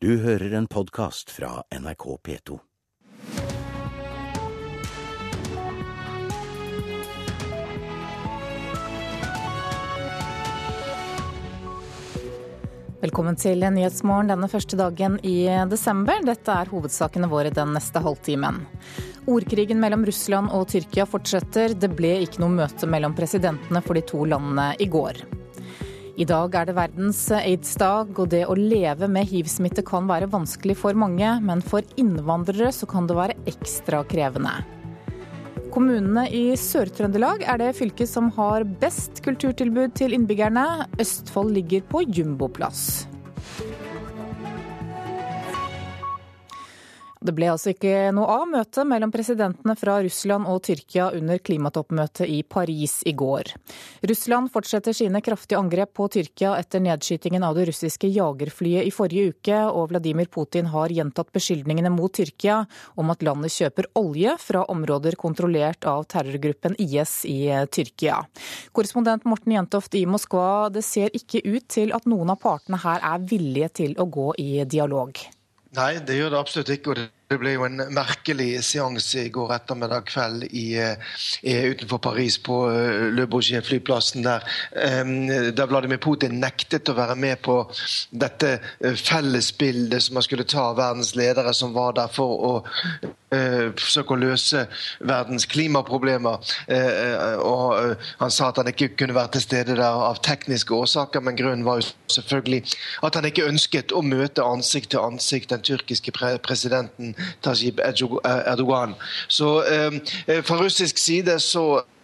Du hører en podkast fra NRK P2. Velkommen til Nyhetsmorgen denne første dagen i desember. Dette er hovedsakene våre den neste halvtimen. Ordkrigen mellom Russland og Tyrkia fortsetter. Det ble ikke noe møte mellom presidentene for de to landene i går. I dag er det verdens aids-dag, og det å leve med hiv-smitte kan være vanskelig for mange, men for innvandrere så kan det være ekstra krevende. Kommunene i Sør-Trøndelag er det fylket som har best kulturtilbud til innbyggerne. Østfold ligger på jumboplass. Det ble altså ikke noe av møtet mellom presidentene fra Russland og Tyrkia under klimatoppmøtet i Paris i går. Russland fortsetter sine kraftige angrep på Tyrkia etter nedskytingen av det russiske jagerflyet i forrige uke, og Vladimir Putin har gjentatt beskyldningene mot Tyrkia om at landet kjøper olje fra områder kontrollert av terrorgruppen IS i Tyrkia. Korrespondent Morten Jentoft i Moskva, det ser ikke ut til at noen av partene her er villige til å gå i dialog. Nei, det gjør det absolutt ikke. og det ble jo en merkelig seanse i går ettermiddag kveld i, i, utenfor Paris, på uh, Le Bourget flyplassen der, um, der Vladimir Putin nektet å være med på dette uh, fellesbildet som man skulle ta av verdens ledere som var der for å uh, forsøke å løse verdens klimaproblemer. og Han sa at han ikke kunne være til stede der av tekniske årsaker, men grunnen var jo selvfølgelig at han ikke ønsket å møte ansikt til ansikt den tyrkiske pre presidenten Tajib Erdogan. Så eh, fra russisk side så Eh,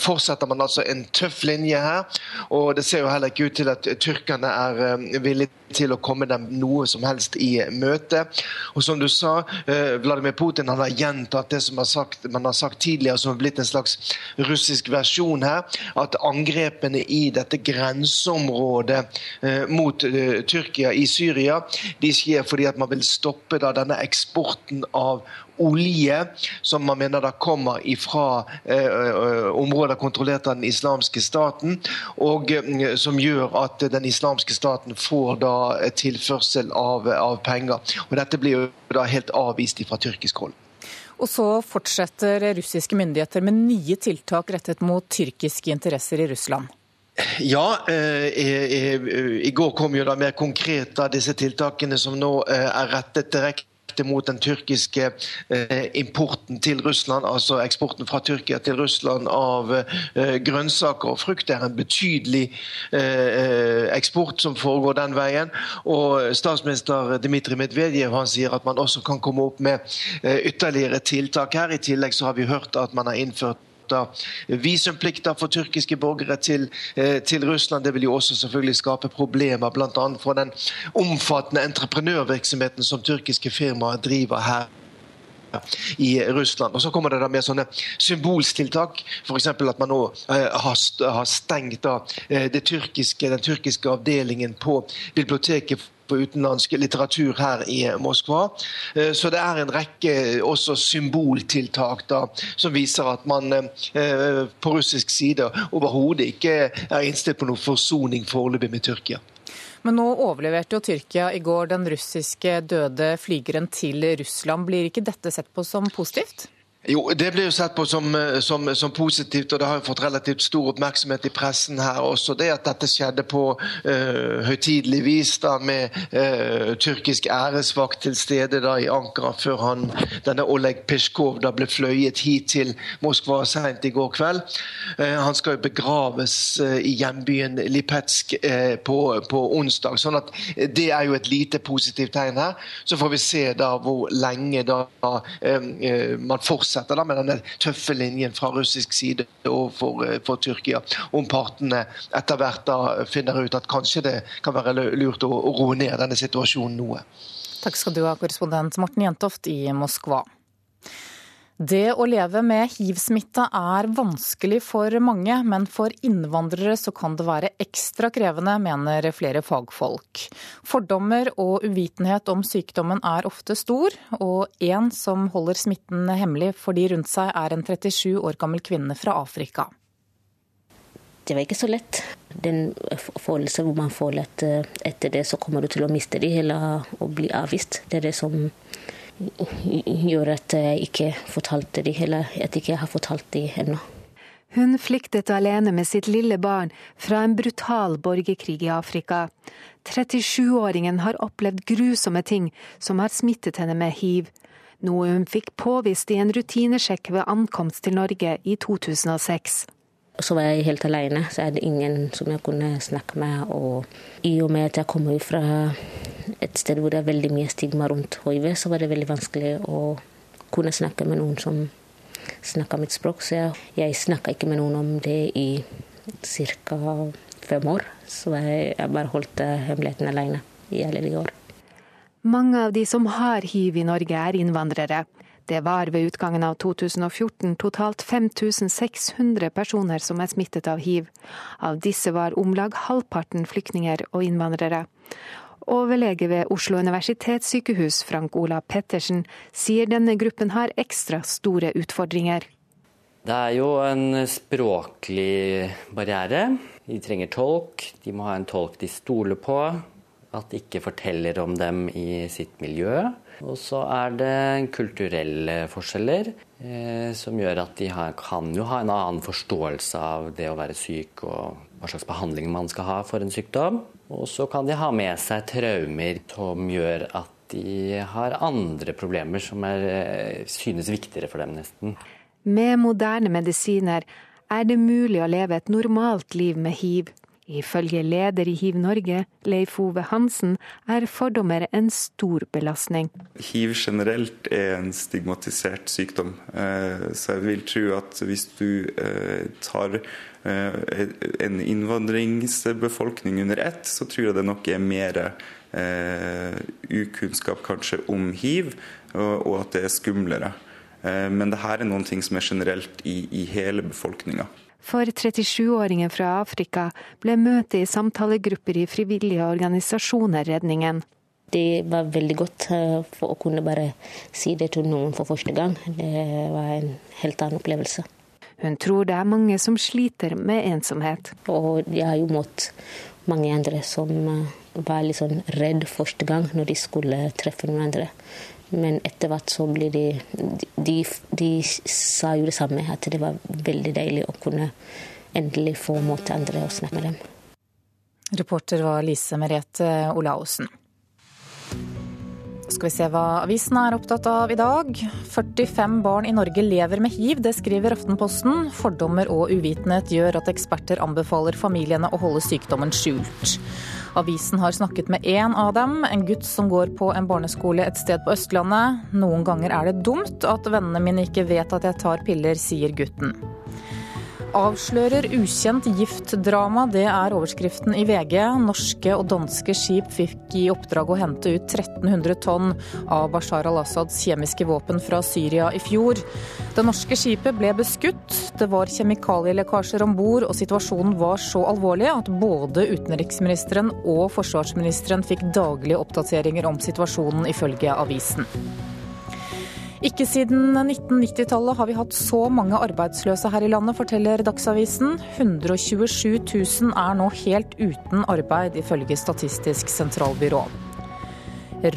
fortsetter man altså en tøff linje her. Og det ser jo heller ikke ut til at tyrkerne er eh, villige til å komme dem noe som helst i møte. Og som du sa, eh, Vladimir Putin han har gjentatt det som man har sagt tidligere, som har blitt en slags russisk versjon her. At angrepene i dette grenseområdet mot Tyrkia i Syria, de skjer fordi at man vil stoppe da denne eksporten av olje som man mener da kommer ifra eh, områder kontrollert av den islamske staten, og eh, som gjør at den islamske staten får da tilførsel av, av penger. Og Dette blir jo da helt avvist fra tyrkisk hold. Og så fortsetter russiske myndigheter med nye tiltak rettet mot tyrkiske interesser i Russland. Ja, eh, i, går kom jo da mer konkret av disse tiltakene som nå eh, er rettet direkte direkte mot den tyrkiske eh, importen til Russland, altså eksporten fra Tyrkia til Russland av eh, grønnsaker og frukt. Det er en betydelig eh, eksport som foregår den veien. Og statsminister Dmitrij Medvedev han sier at man også kan komme opp med ytterligere tiltak her. I tillegg så har vi hørt at man har innført visumplikter for tyrkiske borgere til, eh, til, Russland. Det vil jo også selvfølgelig skape problemer, bl.a. for den omfattende entreprenørvirksomheten som tyrkiske firmaer driver her i Russland. Og Så kommer det da med sånne symbolstiltak, f.eks. at man nå eh, har, stengt eh, tyrkiske, den tyrkiske avdelingen på biblioteket på utenlandsk litteratur her i Moskva. Eh, så det er en rekke også symboltiltak da, som viser at man eh, på russisk side overhodet ikke er innstilt på noen forsoning foreløpig med Tyrkia. Men nå overleverte jo Tyrkia i går den russiske døde flygeren til Russland. Blir ikke dette sett på som positivt? Jo, Det blir jo sett på som, eh, som, som, positivt, og det har jo fått relativt stor oppmerksomhet i pressen her også. Det at dette skjedde på uh, høytidelig vis da med uh, tyrkisk æresvakt til stede da i Ankara før han, denne Oleg Peshkov da ble fløyet hit til Moskva sent i går kveld. Uh, han skal jo begraves i hjembyen Lipetsk på, på, onsdag. sånn at det er jo et lite positivt tegn her. Så får vi se da hvor lenge da man fortsetter fortsetter da med denne tøffe linjen fra russisk side overfor eh, for Tyrkia. Om partene etter hvert da finner ut at kanskje det kan være lurt å, å roe ned denne situasjonen noe. Takk skal du ha, korrespondent Morten Jentoft i Moskva. Det å leve med hiv-smitte er vanskelig for mange, men for innvandrere så kan det være ekstra krevende, mener flere fagfolk. Fordommer og uvitenhet om sykdommen er ofte stor, og en som holder smitten hemmelig for de rundt seg, er en 37 år gammel kvinne fra Afrika. Det var ikke så lett. Den følelsen hvor man føler at eh, etter det så kommer du til å miste det hele og bli avvist. Det er det som gjør at jeg ikke fortalte det eller at jeg ikke har fortalt dem ennå. Hun flyktet alene med sitt lille barn fra en brutal borgerkrig i Afrika. 37-åringen har opplevd grusomme ting som har smittet henne med hiv, noe hun fikk påvist i en rutinesjekk ved ankomst til Norge i 2006. Så var jeg helt alene, så jeg hadde ingen som jeg kunne snakke med. Og i og med at jeg kommer fra et sted hvor det er veldig mye stigma rundt hiv, så var det veldig vanskelig å kunne snakke med noen som snakka mitt språk. Så jeg, jeg snakka ikke med noen om det i ca. fem år. Så jeg, jeg bare holdt hemmeligheten alene i alle de år. Mange av de som har hiv i Norge, er innvandrere. Det var ved utgangen av 2014 totalt 5600 personer som er smittet av hiv. Av disse var om lag halvparten flyktninger og innvandrere. Overlege ved Oslo universitetssykehus, Frank Ola Pettersen, sier denne gruppen har ekstra store utfordringer. Det er jo en språklig barriere. De trenger tolk. De må ha en tolk de stoler på. At de ikke forteller om dem i sitt miljø. Og så er det kulturelle forskjeller, eh, som gjør at de kan jo ha en annen forståelse av det å være syk og hva slags behandling man skal ha for en sykdom. Og så kan de ha med seg traumer som gjør at de har andre problemer som er, eh, synes viktigere for dem, nesten. Med moderne medisiner er det mulig å leve et normalt liv med hiv. Ifølge leder i Hiv Norge, Leif Ove Hansen, er fordommer en stor belastning. Hiv generelt er en stigmatisert sykdom, eh, så jeg vil tro at hvis du eh, tar Eh, en innvandringsbefolkning under ett, så tror jeg det nok er mer ukunnskap kanskje om hiv, og, at det er skumlere. Men det her er noen ting som er generelt i hele befolkninga. For 37-åringen fra Afrika ble møtet i samtalegrupper i frivillige organisasjoner redningen. Det var veldig godt eh, for å kunne bare si det til noen for første gang. Det var en helt annen opplevelse. Hun tror det er mange som sliter med ensomhet. Og jeg har jo møtt mange andre som eh, var litt sånn redd første gang når de skulle treffe noen andre. Men etter hvert så blir de, de, de sa jo det samme, at det var veldig deilig å kunne endelig få måte andre å snakke med dem. Reporter var Lise Merete Olaussen skal vi se hva avisen er opptatt av i dag. 45 barn i Norge lever med hiv, det skriver Aftenposten. Fordommer og uvitenhet gjør at eksperter anbefaler familiene å holde sykdommen skjult. Avisen har snakket med én av dem, en gutt som går på en barneskole et sted på Østlandet. Noen ganger er det dumt at vennene mine ikke vet at jeg tar piller, sier gutten. Avslører ukjent giftdrama, det er overskriften i VG. Norske og danske skip fikk i oppdrag å hente ut 1300 tonn av Bashar al-Assads kjemiske våpen fra Syria i fjor. Det norske skipet ble beskutt. Det var kjemikalielekkasjer om bord, og situasjonen var så alvorlig at både utenriksministeren og forsvarsministeren fikk daglige oppdateringer om situasjonen, ifølge avisen. Ikke siden 1990-tallet har vi hatt så mange arbeidsløse her i landet, forteller Dagsavisen. 127 000 er nå helt uten arbeid, ifølge Statistisk sentralbyrå.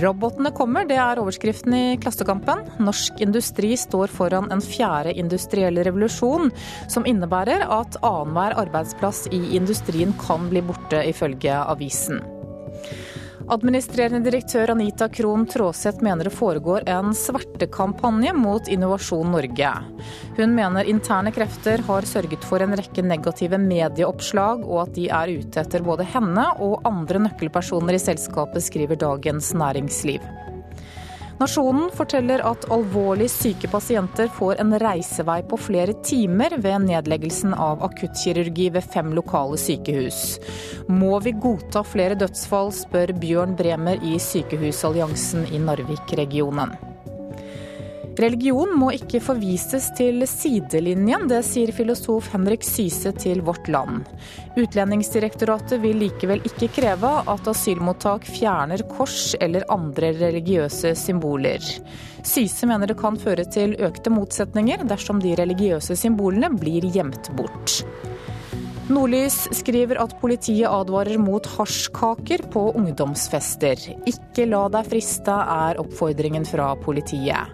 Robotene kommer, det er overskriften i Klassekampen. Norsk industri står foran en fjerde industriell revolusjon, som innebærer at annenhver arbeidsplass i industrien kan bli borte, ifølge avisen. Administrerende direktør Anita Krohn Traaseth mener det foregår en svertekampanje mot Innovasjon Norge. Hun mener interne krefter har sørget for en rekke negative medieoppslag, og at de er ute etter både henne og andre nøkkelpersoner i selskapet, skriver Dagens Næringsliv. Nasjonen forteller at alvorlig syke pasienter får en reisevei på flere timer ved nedleggelsen av akuttkirurgi ved fem lokale sykehus. Må vi godta flere dødsfall, spør Bjørn Bremer i Sykehusalliansen i Narvik-regionen. Religion må ikke forvises til sidelinjen, det sier filosof Henrik Syse til Vårt Land. Utlendingsdirektoratet vil likevel ikke kreve at asylmottak fjerner kors eller andre religiøse symboler. Syse mener det kan føre til økte motsetninger dersom de religiøse symbolene blir gjemt bort. Nordlys skriver at politiet advarer mot hasjkaker på ungdomsfester. Ikke la deg friste, er oppfordringen fra politiet.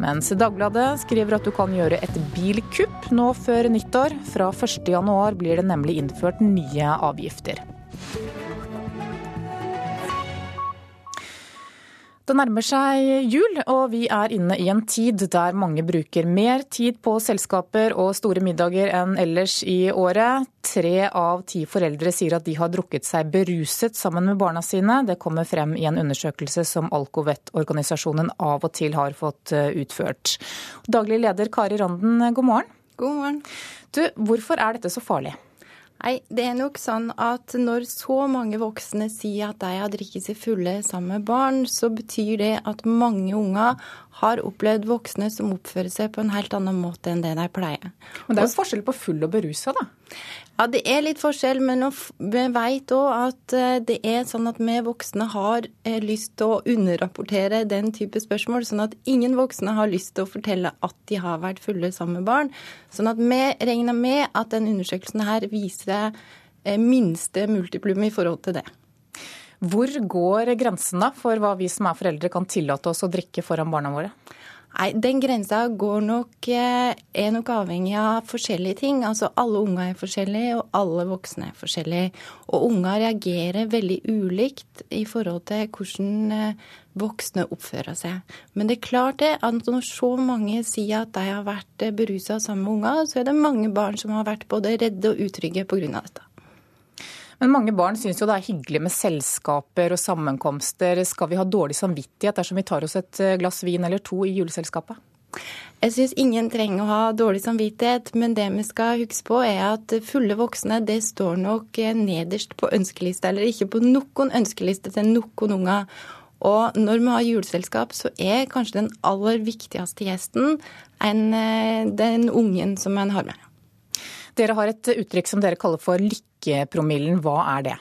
Mens Dagbladet skriver at du kan gjøre et bilkupp nå før nyttår. Fra 1.1 blir det nemlig innført nye avgifter. Det nærmer seg jul, og vi er inne i en tid der mange bruker mer tid på selskaper og store middager enn ellers i året. Tre av ti foreldre sier at de har drukket seg beruset sammen med barna sine. Det kommer frem i en undersøkelse som Alcovet-organisasjonen av og til har fått eh, utført. Daglig leder Kari Randen, god morgen. God morgen. Du, hvorfor er dette så farlig? Nei, det er nok sånn at når så mange voksne sier at de har drikket seg fulle sammen med barn, så betyr det at mange unger har opplevd voksne som oppfører seg på en helt annen måte enn det de pleier. Men det er jo forskjell på full og berusa, da? Ja, det er litt forskjell, men vi vet òg at eh, det er sånn at vi voksne har eh, lyst til å underrapportere den type spørsmål, sånn at ingen voksne har lyst til å fortelle at de har vært fulle sammen med barn. Sånn at vi regner med at den undersøkelsen her viser eh, minste multiplum i forhold til det. Hvor går grensen da for hva vi som er foreldre kan tillate oss å drikke foran barna våre? Nei, Den grensa går nok, eh, er nok avhengig av forskjellige ting. Altså Alle unger er forskjellige, og alle voksne er forskjellige. Og unger reagerer veldig ulikt i forhold til hvordan eh, voksne oppfører seg. Men det er klart det at når så mange sier at de har vært eh, berusa sammen med unger, så er det mange barn som har vært både redde og utrygge pga. dette. Men mange barn syns jo det er hyggelig med selskaper og sammenkomster. Skal vi ha dårlig samvittighet dersom vi tar oss et eh, glass vin eller to i juleselskapet? Jeg syns ingen trenger å ha dårlig samvittighet, men det vi skal huske på er at fulle voksne det står nok eh, nederst på ønskelista, eller ikke på noen ønskeliste til noen unger. Og når vi har juleselskap, så er kanskje den aller viktigste gjesten en, eh, den ungen som en har med. Dere har et uttrykk som dere kaller for lykkepromillen. Hva er det?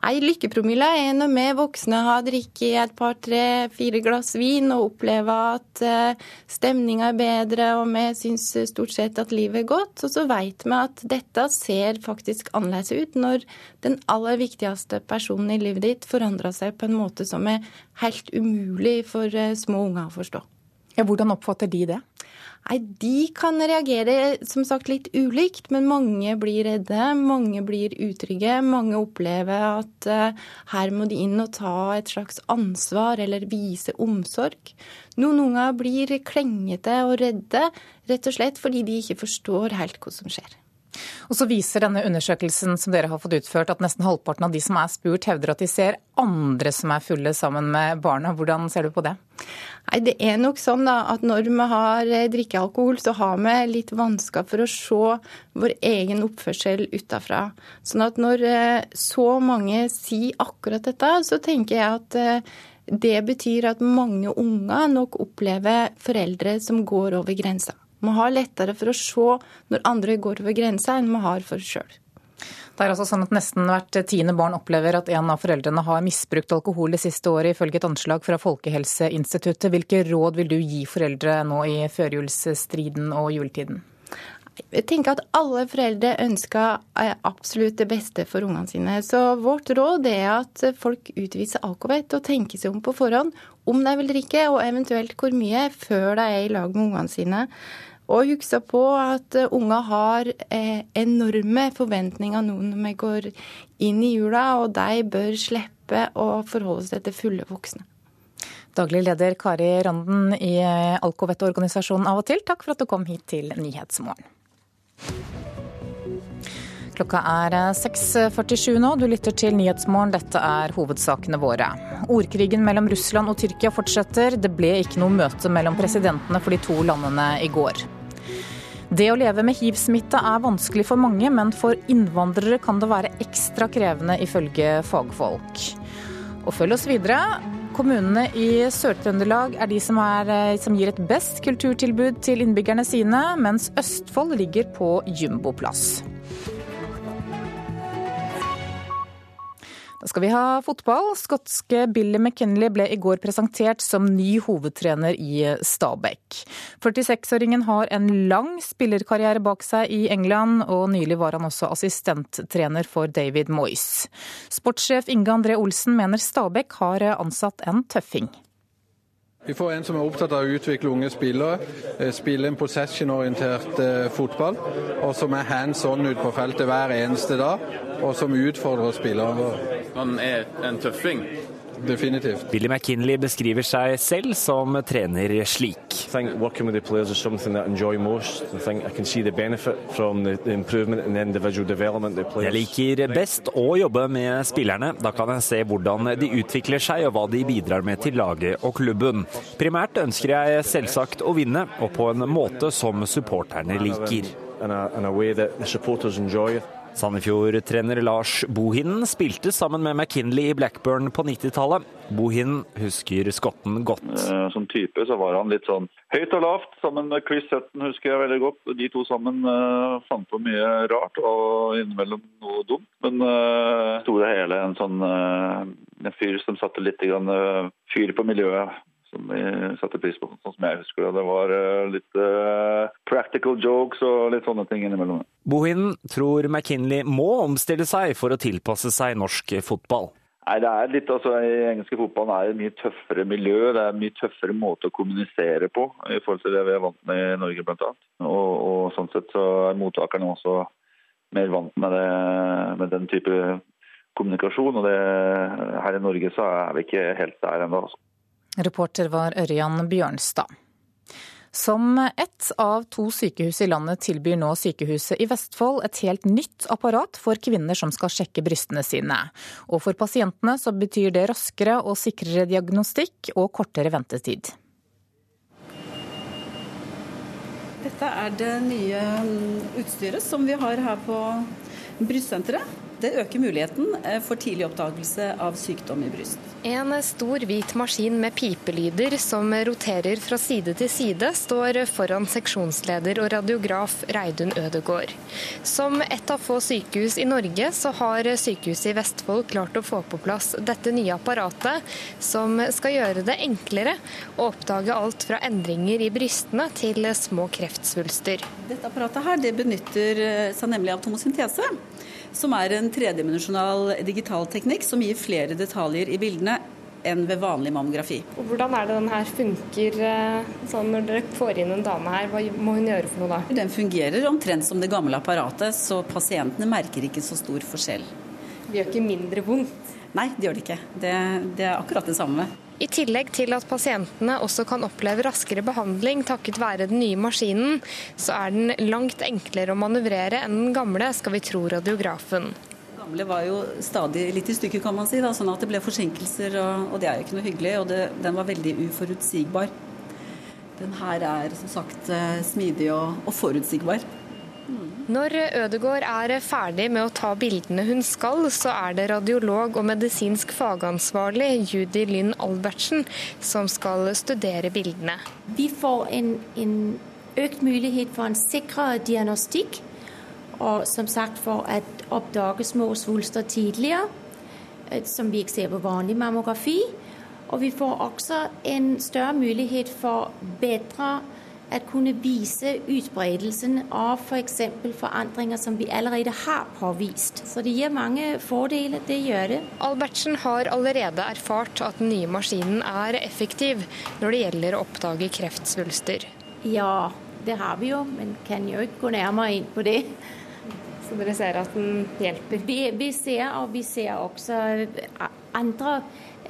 Nei, Lykkepromille er når vi voksne har drikket et par, tre, fire glass vin og opplever at uh, stemninga er bedre og vi syns stort sett at livet er godt. Og så vet vi at dette ser faktisk annerledes ut når den aller viktigste personen i livet ditt forandrer seg på en måte som er helt umulig for uh, små unger å forstå. Ja, hvordan oppfatter de det? Nei, De kan reagere som sagt litt ulikt, men mange blir redde. Mange blir utrygge. Mange opplever at uh, her må de inn og ta et slags ansvar eller vise omsorg. Noen unger blir klengete og redde, rett og slett fordi de ikke forstår helt hva som skjer. Og så viser denne undersøkelsen som dere har fått utført at nesten halvparten av de som er spurt, hevder at de ser andre som er fulle sammen med barna. Hvordan ser du på det? Nei, Det er nok sånn da, at når vi har eh, drikkealkohol, så har vi litt vansker for å se vår egen oppførsel utafra. Sånn at når eh, så mange sier akkurat dette, så tenker jeg at eh, det betyr at mange unger nok opplever foreldre som går over grensa. Vi har lettere for å se når andre går over grensa, enn vi har for sjøl. Det er altså sånn at Nesten hvert tiende barn opplever at en av foreldrene har misbrukt alkohol det siste året, ifølge et anslag fra Folkehelseinstituttet. Hvilke råd vil du gi foreldre nå i førjulsstriden og juletiden? Jeg tenker at alle foreldre ønsker eh, absolutt det beste for ungene sine. Så vårt råd er at folk utviser alkovett og tenker seg om på forhånd om de vil drikke, og eventuelt hvor mye, før de er i lag med ungene sine. Og husk på at unger har eh, enorme forventninger nå når vi går inn i jula, og de bør slippe å forholde seg til fulle voksne. Daglig leder Kari Randen i Alkovett-organisasjonen Av og til, takk for at du kom hit til Nyhetsmorgen. Klokka er 6.47 nå. Du lytter til Nyhetsmorgen. Dette er hovedsakene våre. Ordkrigen mellom Russland og Tyrkia fortsetter. Det ble ikke noe møte mellom presidentene for de to landene i går. Det å leve med hiv-smitte er vanskelig for mange, men for innvandrere kan det være ekstra krevende, ifølge fagfolk. Og følg oss videre. Kommunene i Sør-Trøndelag er de som, er, som gir et best kulturtilbud til innbyggerne sine, mens Østfold ligger på jumboplass. Da skal vi ha fotball. Skotske Billy McKinley ble i går presentert som ny hovedtrener i Stabæk. 46-åringen har en lang spillerkarriere bak seg i England, og nylig var han også assistenttrener for David Moyes. Sportssjef Inge André Olsen mener Stabæk har ansatt en tøffing. Vi får en som er opptatt av å utvikle unge spillere, eh, spille en possession-orientert eh, fotball, og som er hands on ut på feltet hver eneste dag, og som utfordrer spillerne våre. Han er en tøffing? Definitivt. Billy McKinley beskriver seg selv som trener slik. Jeg liker best å jobbe med spillerne. Da kan jeg se hvordan de utvikler seg og hva de bidrar med til laget og klubben. Primært ønsker jeg selvsagt å vinne, og på en måte som supporterne liker. Sandefjord-trener Lars Bohinen spilte sammen med McKinley i Blackburn på 90-tallet. Bohinen husker skotten godt. Eh, som type så var han litt sånn høyt og lavt. Sammen med Chris Sutton husker jeg veldig godt. De to sammen uh, fant på mye rart og innimellom noe dumt. Men uh, store hele en sånn uh, en fyr som satte litt grann, fyr på miljøet som vi satte pris på, sånn som jeg husker det. Det var litt uh, practical jokes og litt sånne ting innimellom. Bohinen tror McKinley må omstille seg for å tilpasse seg norsk fotball. Nei, det er litt, altså I engelske fotballen er det et mye tøffere miljø. Det er en mye tøffere måte å kommunisere på i forhold til det vi er vant med i Norge bl.a. Og, og sånn sett så er mottakerne også mer vant med, det, med den type kommunikasjon. Og det, her i Norge så er vi ikke helt der ennå. Altså. Reporter var Ørjan Bjørnstad. Som ett av to sykehus i landet tilbyr nå sykehuset i Vestfold et helt nytt apparat for kvinner som skal sjekke brystene sine. Og for pasientene så betyr det raskere og sikrere diagnostikk og kortere ventetid. Dette er det nye utstyret som vi har her på brystsenteret. Det øker muligheten eh, for tidlig oppdagelse av sykdom i bryst. En stor hvit maskin med pipelyder som roterer fra side til side, står foran seksjonsleder og radiograf Reidun Ødegård. Som ett av få sykehus i Norge, så har sykehuset i Vestfold klart å få på plass dette nye apparatet, som skal gjøre det enklere å oppdage alt fra endringer i brystene til små kreftsvulster. Dette apparatet her, det benytter seg nemlig av tomosyntese som er en tredimensjonal digital teknikk som gir flere detaljer i bildene enn ved vanlig mammografi. Og hvordan er det den her funker eh, sånn når dere får inn en dame her? Hva må hun gjøre for noe da? Den fungerer omtrent som det gamle apparatet, så pasientene merker ikke så stor forskjell. Det gjør ikke mindre vondt? Nei, det gjør det ikke. Det, det er akkurat det samme. I tillegg til at pasientene også kan oppleve raskere behandling takket være den nye maskinen, så er den langt enklere å manøvrere enn den gamle, skal vi tro radiografen. Den gamle var jo stadig litt i stykker, kan man si, da, sånn at det ble forsinkelser. Og, og det er jo ikke noe hyggelig. Og det, den var veldig uforutsigbar. Den her er som sagt eh, smidig og, og forutsigbar. Når Ødegård er ferdig med å ta bildene hun skal, så er det radiolog og medisinsk fagansvarlig Judy Lynn Albertsen som skal studere bildene. Vi får en, en økt mulighet for en sikrere diagnostikk, og som sagt for å oppdage små svulster tidligere, eh, som vi ikke ser på vanlig mammografi. Og vi får også en større mulighet for bedre at kunne vise utbredelsen av f.eks. For forandringer som vi allerede har påvist. Så det gir mange fordeler, det gjør det. Albertsen har allerede erfart at den nye maskinen er effektiv når det gjelder å oppdage kreftsvulster. Ja, det har vi jo, men kan jo ikke gå nærmere inn på det. Så dere ser at den hjelper? Vi, vi ser, og vi ser også andre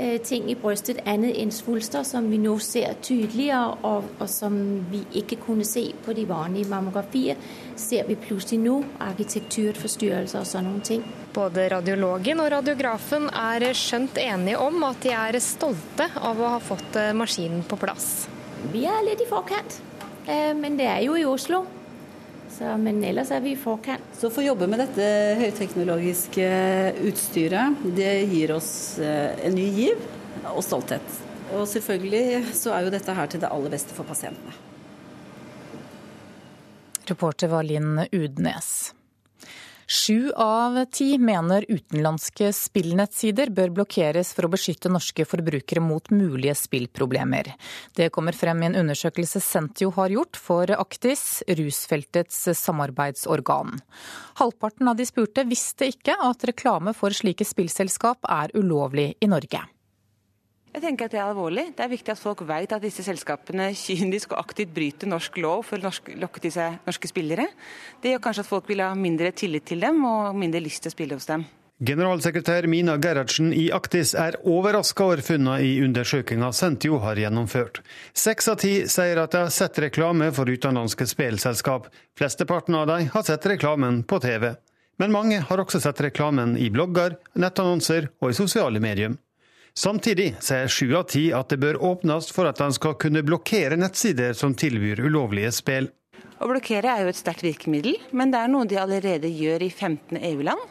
Øh, ting i brystet annet enn svulster, som vi nå ser tydeligere, og, og, som vi ikke kunne se på de vanlige mammografier, ser vi plutselig nå. Arkitekturforstyrrelser og sånne ting. Både radiologen og radiografen er skjønt enige om at de er stolte av å ha fått øh, maskinen på plass. Vi er litt i forkant, men det er jo i Oslo. Så, men ellers er vi i forkant. Så å få jobbe med dette høyteknologiske utstyret, det gir oss eh, en ny giv og stolthet. Og selvfølgelig så er jo dette her til det aller beste for pasientene. Reporter var Linn Udnes. Sju av ti mener utenlandske spillnettsider bør blokkeres for å beskytte norske forbrukere mot mulige spillproblemer. Det kommer frem i en undersøkelse Sentio har gjort for Aktis, rusfeltets samarbeidsorgan. Halvparten av de spurte visste ikke at reklame for slike spillselskap er ulovlig i Norge. Jeg tenker at Det er alvorlig. Det er viktig at folk vet at disse selskapene kynisk og aktivt bryter norsk lov for å lokke til seg norske spillere. Det gjør kanskje at folk vil ha mindre tillit til dem og mindre lyst til å spille hos dem. Generalsekretær Mina Gerhardsen i Aktis er overraska over funnene i undersøkelsen Sentio har gjennomført. Seks av ti sier at de har sett reklame for utenlandske spillselskap. Flesteparten av dem har sett reklamen på TV. Men mange har også sett reklamen i blogger, nettannonser og i sosiale medier. Samtidig sier sju av ti at det bør åpnes for at en skal kunne blokkere nettsider som tilbyr ulovlige spill. Å blokkere er jo et sterkt virkemiddel, men det er noe de allerede gjør i 15 EU-land.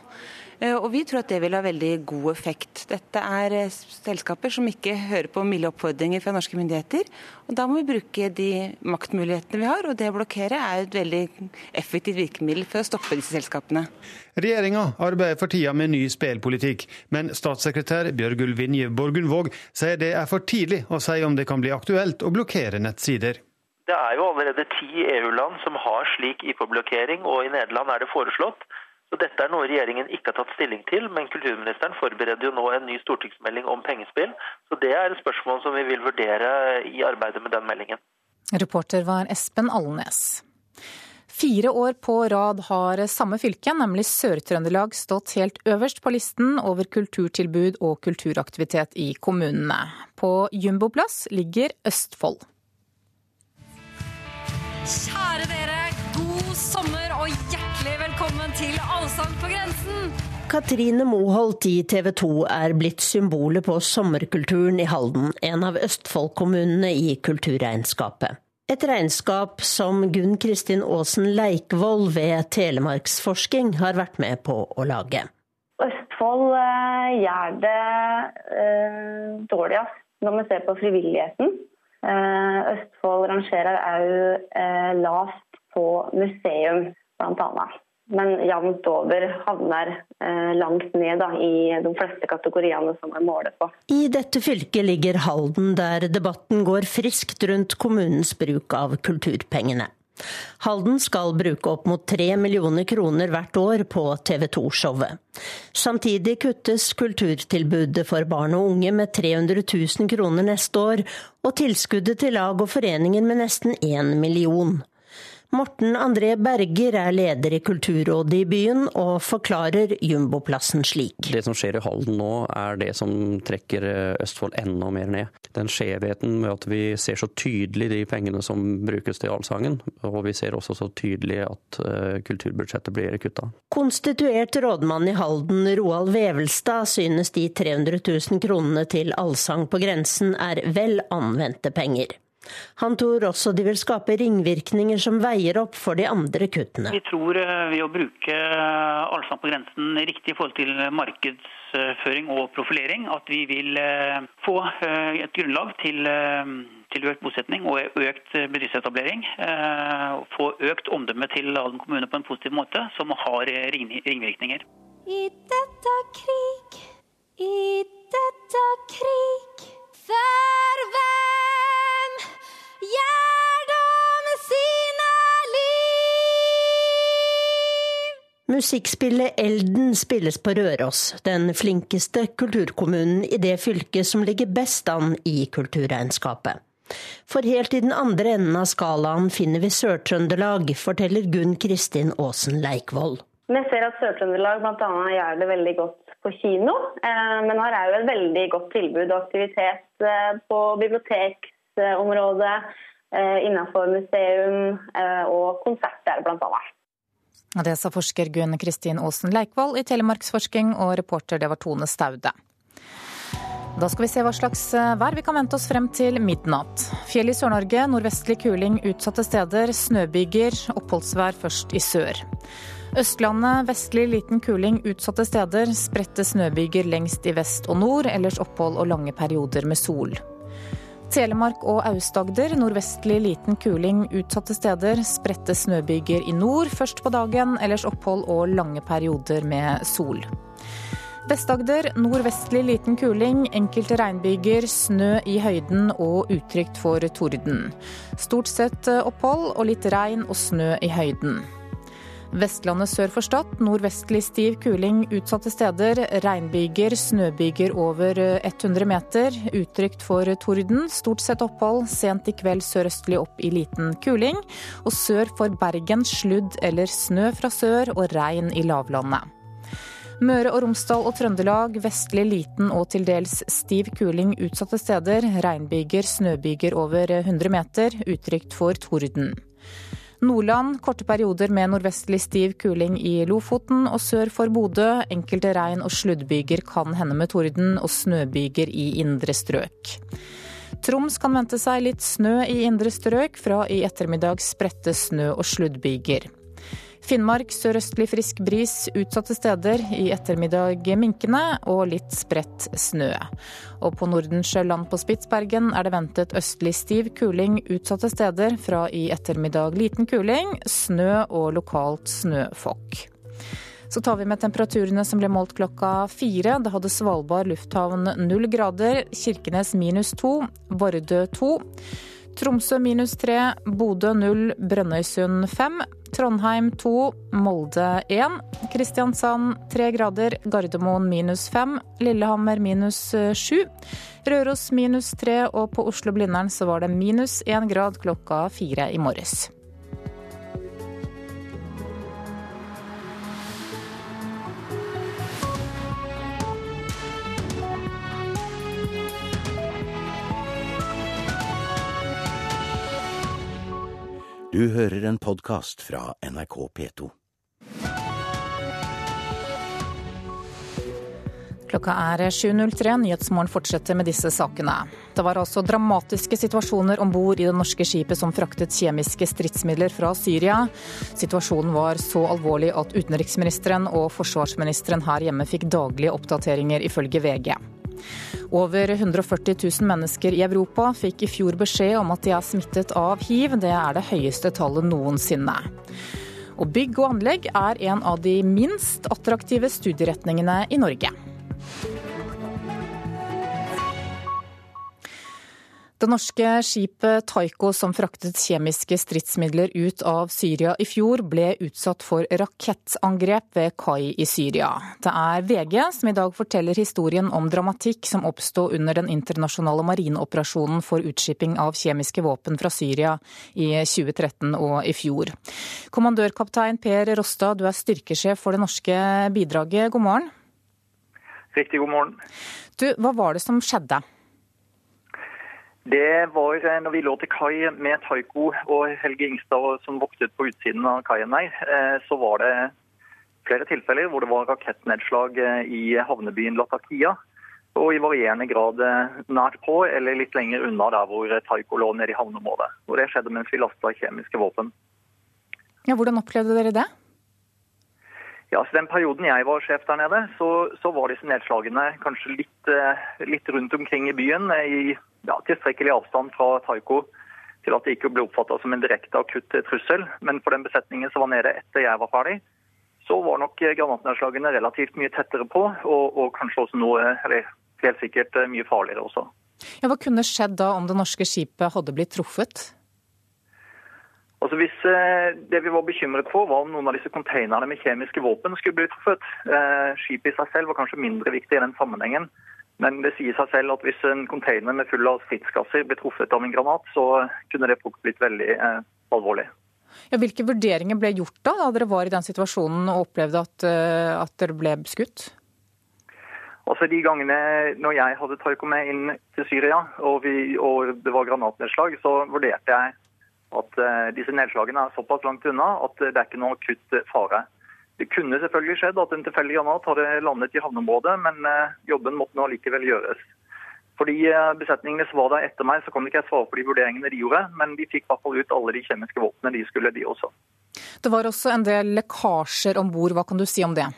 Eh, og vi tror at det vil ha veldig god effekt. Dette er eh, selskaper som ikke hører på milde oppfordringer fra norske myndigheter. Og da må vi bruke de maktmulighetene vi har, og det å blokkere er et veldig effektivt virkemiddel for å stoppe disse selskapene. Regjeringa arbeider for tida med ny spelpolitikk, men statssekretær Bjørgulv Vinje Borgundvåg sier det er for tidlig å si om det kan bli aktuelt å blokkere nettsider. Det er jo allerede ti EU-land som har slik IP-blokkering, og i Nederland er det foreslått. Så Dette er noe regjeringen ikke har tatt stilling til, men kulturministeren forbereder jo nå en ny stortingsmelding om pengespill. Så Det er et spørsmål som vi vil vurdere i arbeidet med den meldingen. Reporter var Espen Alnes. Fire år på rad har samme fylke, nemlig Sør-Trøndelag, stått helt øverst på listen over kulturtilbud og kulturaktivitet i kommunene. På jumboplass ligger Østfold. Kjære dere, god sommer og hjertelig velkommen til Allsang på grensen! Katrine Moholt i TV 2 er blitt symbolet på sommerkulturen i Halden, en av Østfold-kommunene i kulturregnskapet. Et regnskap som Gunn Kristin Aasen Leikvoll ved Telemarksforsking har vært med på å lage. Østfold eh, gjør det eh, dårligst når vi ser på frivilligheten. Eh, Østfold rangerer òg eh, lavt på museum, bl.a. Men jevnt over havner eh, langt ned da, i de fleste kategoriene som er målet på. I dette fylket ligger Halden, der debatten går friskt rundt kommunens bruk av kulturpengene. Halden skal bruke opp mot tre millioner kroner hvert år på TV 2-showet. Samtidig kuttes kulturtilbudet for barn og unge med 300 000 kroner neste år, og tilskuddet til lag og foreninger med nesten én million. Morten André Berger er leder i kulturrådet i byen, og forklarer jumboplassen slik. Det som skjer i Halden nå, er det som trekker Østfold enda mer ned. Den skjevheten med at vi ser så tydelig de pengene som brukes til allsangen, og vi ser også så tydelig at eh, kulturbudsjettet blir kutta. Konstituert rådmann i Halden, Roald Vevelstad, synes de 300 000 kronene til Allsang på grensen er vel anvendte penger. Han tror også de vil skape ringvirkninger som veier opp for de andre kuttene. Vi tror eh, ved å bruke eh, Allsang på grensen riktig i forhold til markedsføring og profilering, at vi vil eh, få et grunnlag til, til økt bosetning og økt bedriftsetablering. Få økt omdømme til Halden kommune på en positiv måte, som har ringvirkninger. I dette krig, i dette krig, farvel! Gjør da sine liv. Musikkspillet Elden spilles på Røros, den flinkeste kulturkommunen i det fylket som ligger best an i kulturregnskapet. For helt i den andre enden av skalaen finner vi Sør-Trøndelag, forteller Gunn Kristin Aasen Leikvoll. Vi ser at Sør-Trøndelag bl.a. gjør det veldig godt på kino, Men her er jo et veldig godt tilbud og aktivitet eh, på bibliotek, området, eh, innenfor museum eh, og konserter bl.a. Det sa forsker Gunn Kristin Aasen Leikvoll i Telemarksforsking, og reporter det var Tone Staude. Da skal vi se hva slags eh, vær vi kan vente oss frem til midnatt. Fjell i Sør-Norge, nordvestlig kuling utsatte steder, snøbyger, oppholdsvær først i sør. Østlandet vestlig liten kuling utsatte steder, spredte snøbyger lengst i vest og nord, ellers opphold og lange perioder med sol. Telemark og Aust-Agder nordvestlig liten kuling utsatte steder. Spredte snøbyger i nord først på dagen, ellers opphold og lange perioder med sol. Vest-Agder nordvestlig liten kuling, enkelte regnbyger, snø i høyden og utrygt for torden. Stort sett opphold og litt regn og snø i høyden. Vestlandet sør for Stad nordvestlig stiv kuling utsatte steder. Regnbyger, snøbyger over 100 meter. Utrygt for torden. Stort sett opphold. Sent i kveld sørøstlig opp i liten kuling. Og sør for Bergen sludd eller snø fra sør og regn i lavlandet. Møre og Romsdal og Trøndelag vestlig liten og til dels stiv kuling utsatte steder. Regnbyger, snøbyger over 100 meter. Utrygt for torden. Nordland korte perioder med nordvestlig stiv kuling i Lofoten og sør for Bodø. Enkelte regn- og sluddbyger kan hende med torden og snøbyger i indre strøk. Troms kan vente seg litt snø i indre strøk, fra i ettermiddag spredte snø- og sluddbyger. Finnmark sørøstlig frisk bris utsatte steder. I ettermiddag minkende og litt spredt snø. Og på Nordensjøland på Spitsbergen er det ventet østlig stiv kuling utsatte steder. Fra i ettermiddag liten kuling, snø og lokalt snøfokk. Så tar vi med temperaturene som ble målt klokka fire. Da hadde Svalbard lufthavn null grader, Kirkenes minus to, Vardø to. Tromsø minus tre, Bodø null, Brønnøysund fem. Trondheim 2, Molde 1, Kristiansand 3 grader, Gardermoen minus 5, Lillehammer minus 7, Røros minus 3 og på Oslo-Blindern så var det minus 1 grad klokka 4 i morges. Du hører en podkast fra NRK P2. Klokka er 7.03. Nyhetsmorgen fortsetter med disse sakene. Det var altså dramatiske situasjoner om bord i det norske skipet som fraktet kjemiske stridsmidler fra Syria. Situasjonen var så alvorlig at utenriksministeren og forsvarsministeren her hjemme fikk daglige oppdateringer, ifølge VG. Over 140 000 mennesker i Europa fikk i fjor beskjed om at de er smittet av hiv. Det er det høyeste tallet noensinne. Og bygg og anlegg er en av de minst attraktive studieretningene i Norge. Det norske skipet Taiko som fraktet kjemiske stridsmidler ut av Syria i fjor, ble utsatt for rakettangrep ved kai i Syria. Det er VG som i dag forteller historien om dramatikk som oppsto under den internasjonale marineoperasjonen for utskipping av kjemiske våpen fra Syria i 2013 og i fjor. Kommandørkaptein Per Rostad, du er styrkesjef for det norske bidraget. God morgen. Riktig god morgen. Du, hva var det som skjedde? Det var når vi lå til kai med Taiko og Helge Ingstad som voktet på utsiden av kaien der, så var det flere tilfeller hvor det var rakettnedslag i havnebyen Latakia. Og i varierende grad nært på eller litt lenger unna der hvor Taiko lå nede i havneområdet. Og det skjedde mens vi lasta kjemiske våpen. Ja, hvordan opplevde dere det? Ja, så Den perioden jeg var sjef der nede, så, så var disse nedslagene kanskje litt, litt rundt omkring i byen. i ja, tilstrekkelig avstand fra Taiko til at det ikke ble oppfatta som en direkte akutt trussel. Men for den besetningen som var nede etter jeg var ferdig, så var nok granatnedslagene relativt mye tettere på, og, og kanskje også noe, eller helt sikkert mye farligere også. Ja, Hva kunne skjedd da om det norske skipet hadde blitt truffet? Altså hvis eh, Det vi var bekymret for, var om noen av disse containerne med kjemiske våpen skulle bli truffet. Eh, skipet i seg selv var kanskje mindre viktig i den sammenhengen. Men det sier seg selv at hvis en container med full av stridsgasser ble truffet av en granat, så kunne det fort blitt veldig eh, alvorlig. Ja, hvilke vurderinger ble gjort da, da dere var i den situasjonen og opplevde at, uh, at dere ble skutt? Altså De gangene når jeg hadde Taiko med inn til Syria og, vi, og det var granatnedslag, så vurderte jeg at uh, disse nedslagene er såpass langt unna at det er ikke noe akutt fare. Det kunne selvfølgelig skjedd at en tilfeldig granat hadde landet i havneområdet, men uh, jobben måtte nå likevel gjøres. Fordi besetningene som var der etter meg, så kan ikke jeg svare på de vurderingene de gjorde, men de fikk i hvert fall ut alle de kjemiske våpnene de skulle, de også. Det var også en del lekkasjer om bord. Hva kan du si om det?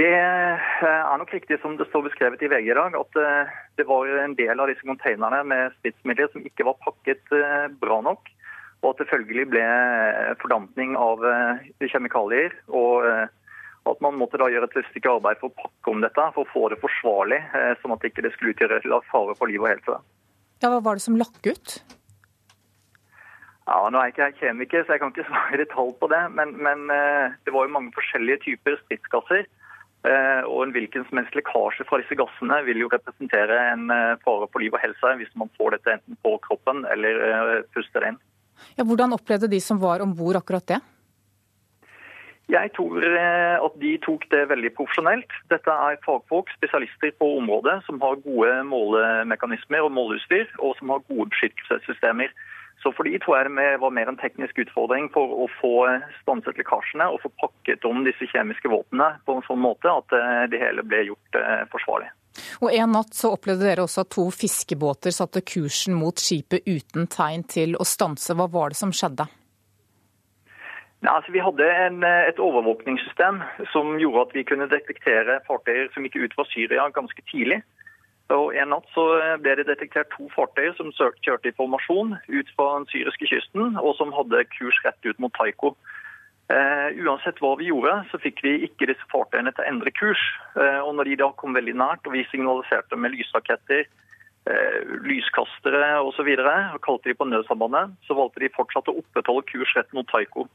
Det er nok riktig som det står beskrevet i VG i dag, at det var en del av disse containerne med stridsmidler som ikke var pakket bra nok. Og at det følgelig ble fordampning av kjemikalier. og at man måtte da gjøre et stykke arbeid for å pakke om dette, for å få det forsvarlig, sånn at det ikke skulle utgjøre fare for liv og helse. Ja, Hva var det som lakk ut? Ja, Nå er jeg ikke jeg kjemiker, så jeg kan ikke svare i detalj på det. Men, men det var jo mange forskjellige typer stridsgasser. Og en hvilken som helst lekkasje fra disse gassene vil jo representere en fare for liv og helse hvis man får dette enten på kroppen eller puster det inn. Ja, hvordan opplevde de som var om bord akkurat det? Jeg tror at de tok det veldig profesjonelt. Dette er fagfolk, spesialister på området, som har gode målemekanismer og måleutstyr, og som har gode beskyttelsessystemer. Så for de tror jeg det var mer en teknisk utfordring for å få stanset lekkasjene og få pakket om disse kjemiske våpnene på en sånn måte at det hele ble gjort forsvarlig. Og En natt så opplevde dere også at to fiskebåter satte kursen mot skipet uten tegn til å stanse. Hva var det som skjedde? Nei, altså Vi hadde en, et overvåkningssystem som gjorde at vi kunne detektere fartøyer som gikk ut fra Syria ganske tidlig. Og En natt så ble det detektert to fartøyer som kjørte i formasjon ut fra den syriske kysten, og som hadde kurs rett ut mot Taiko. Uh, uansett hva vi gjorde, så fikk vi ikke disse fartøyene til å endre kurs. Uh, og når de da kom veldig nært, og vi signaliserte med lysraketter, uh, lyskastere osv., og, så videre, og kalte de på nødsambandet, så valgte de fortsatt å opprettholde kurs rett mot Taiko.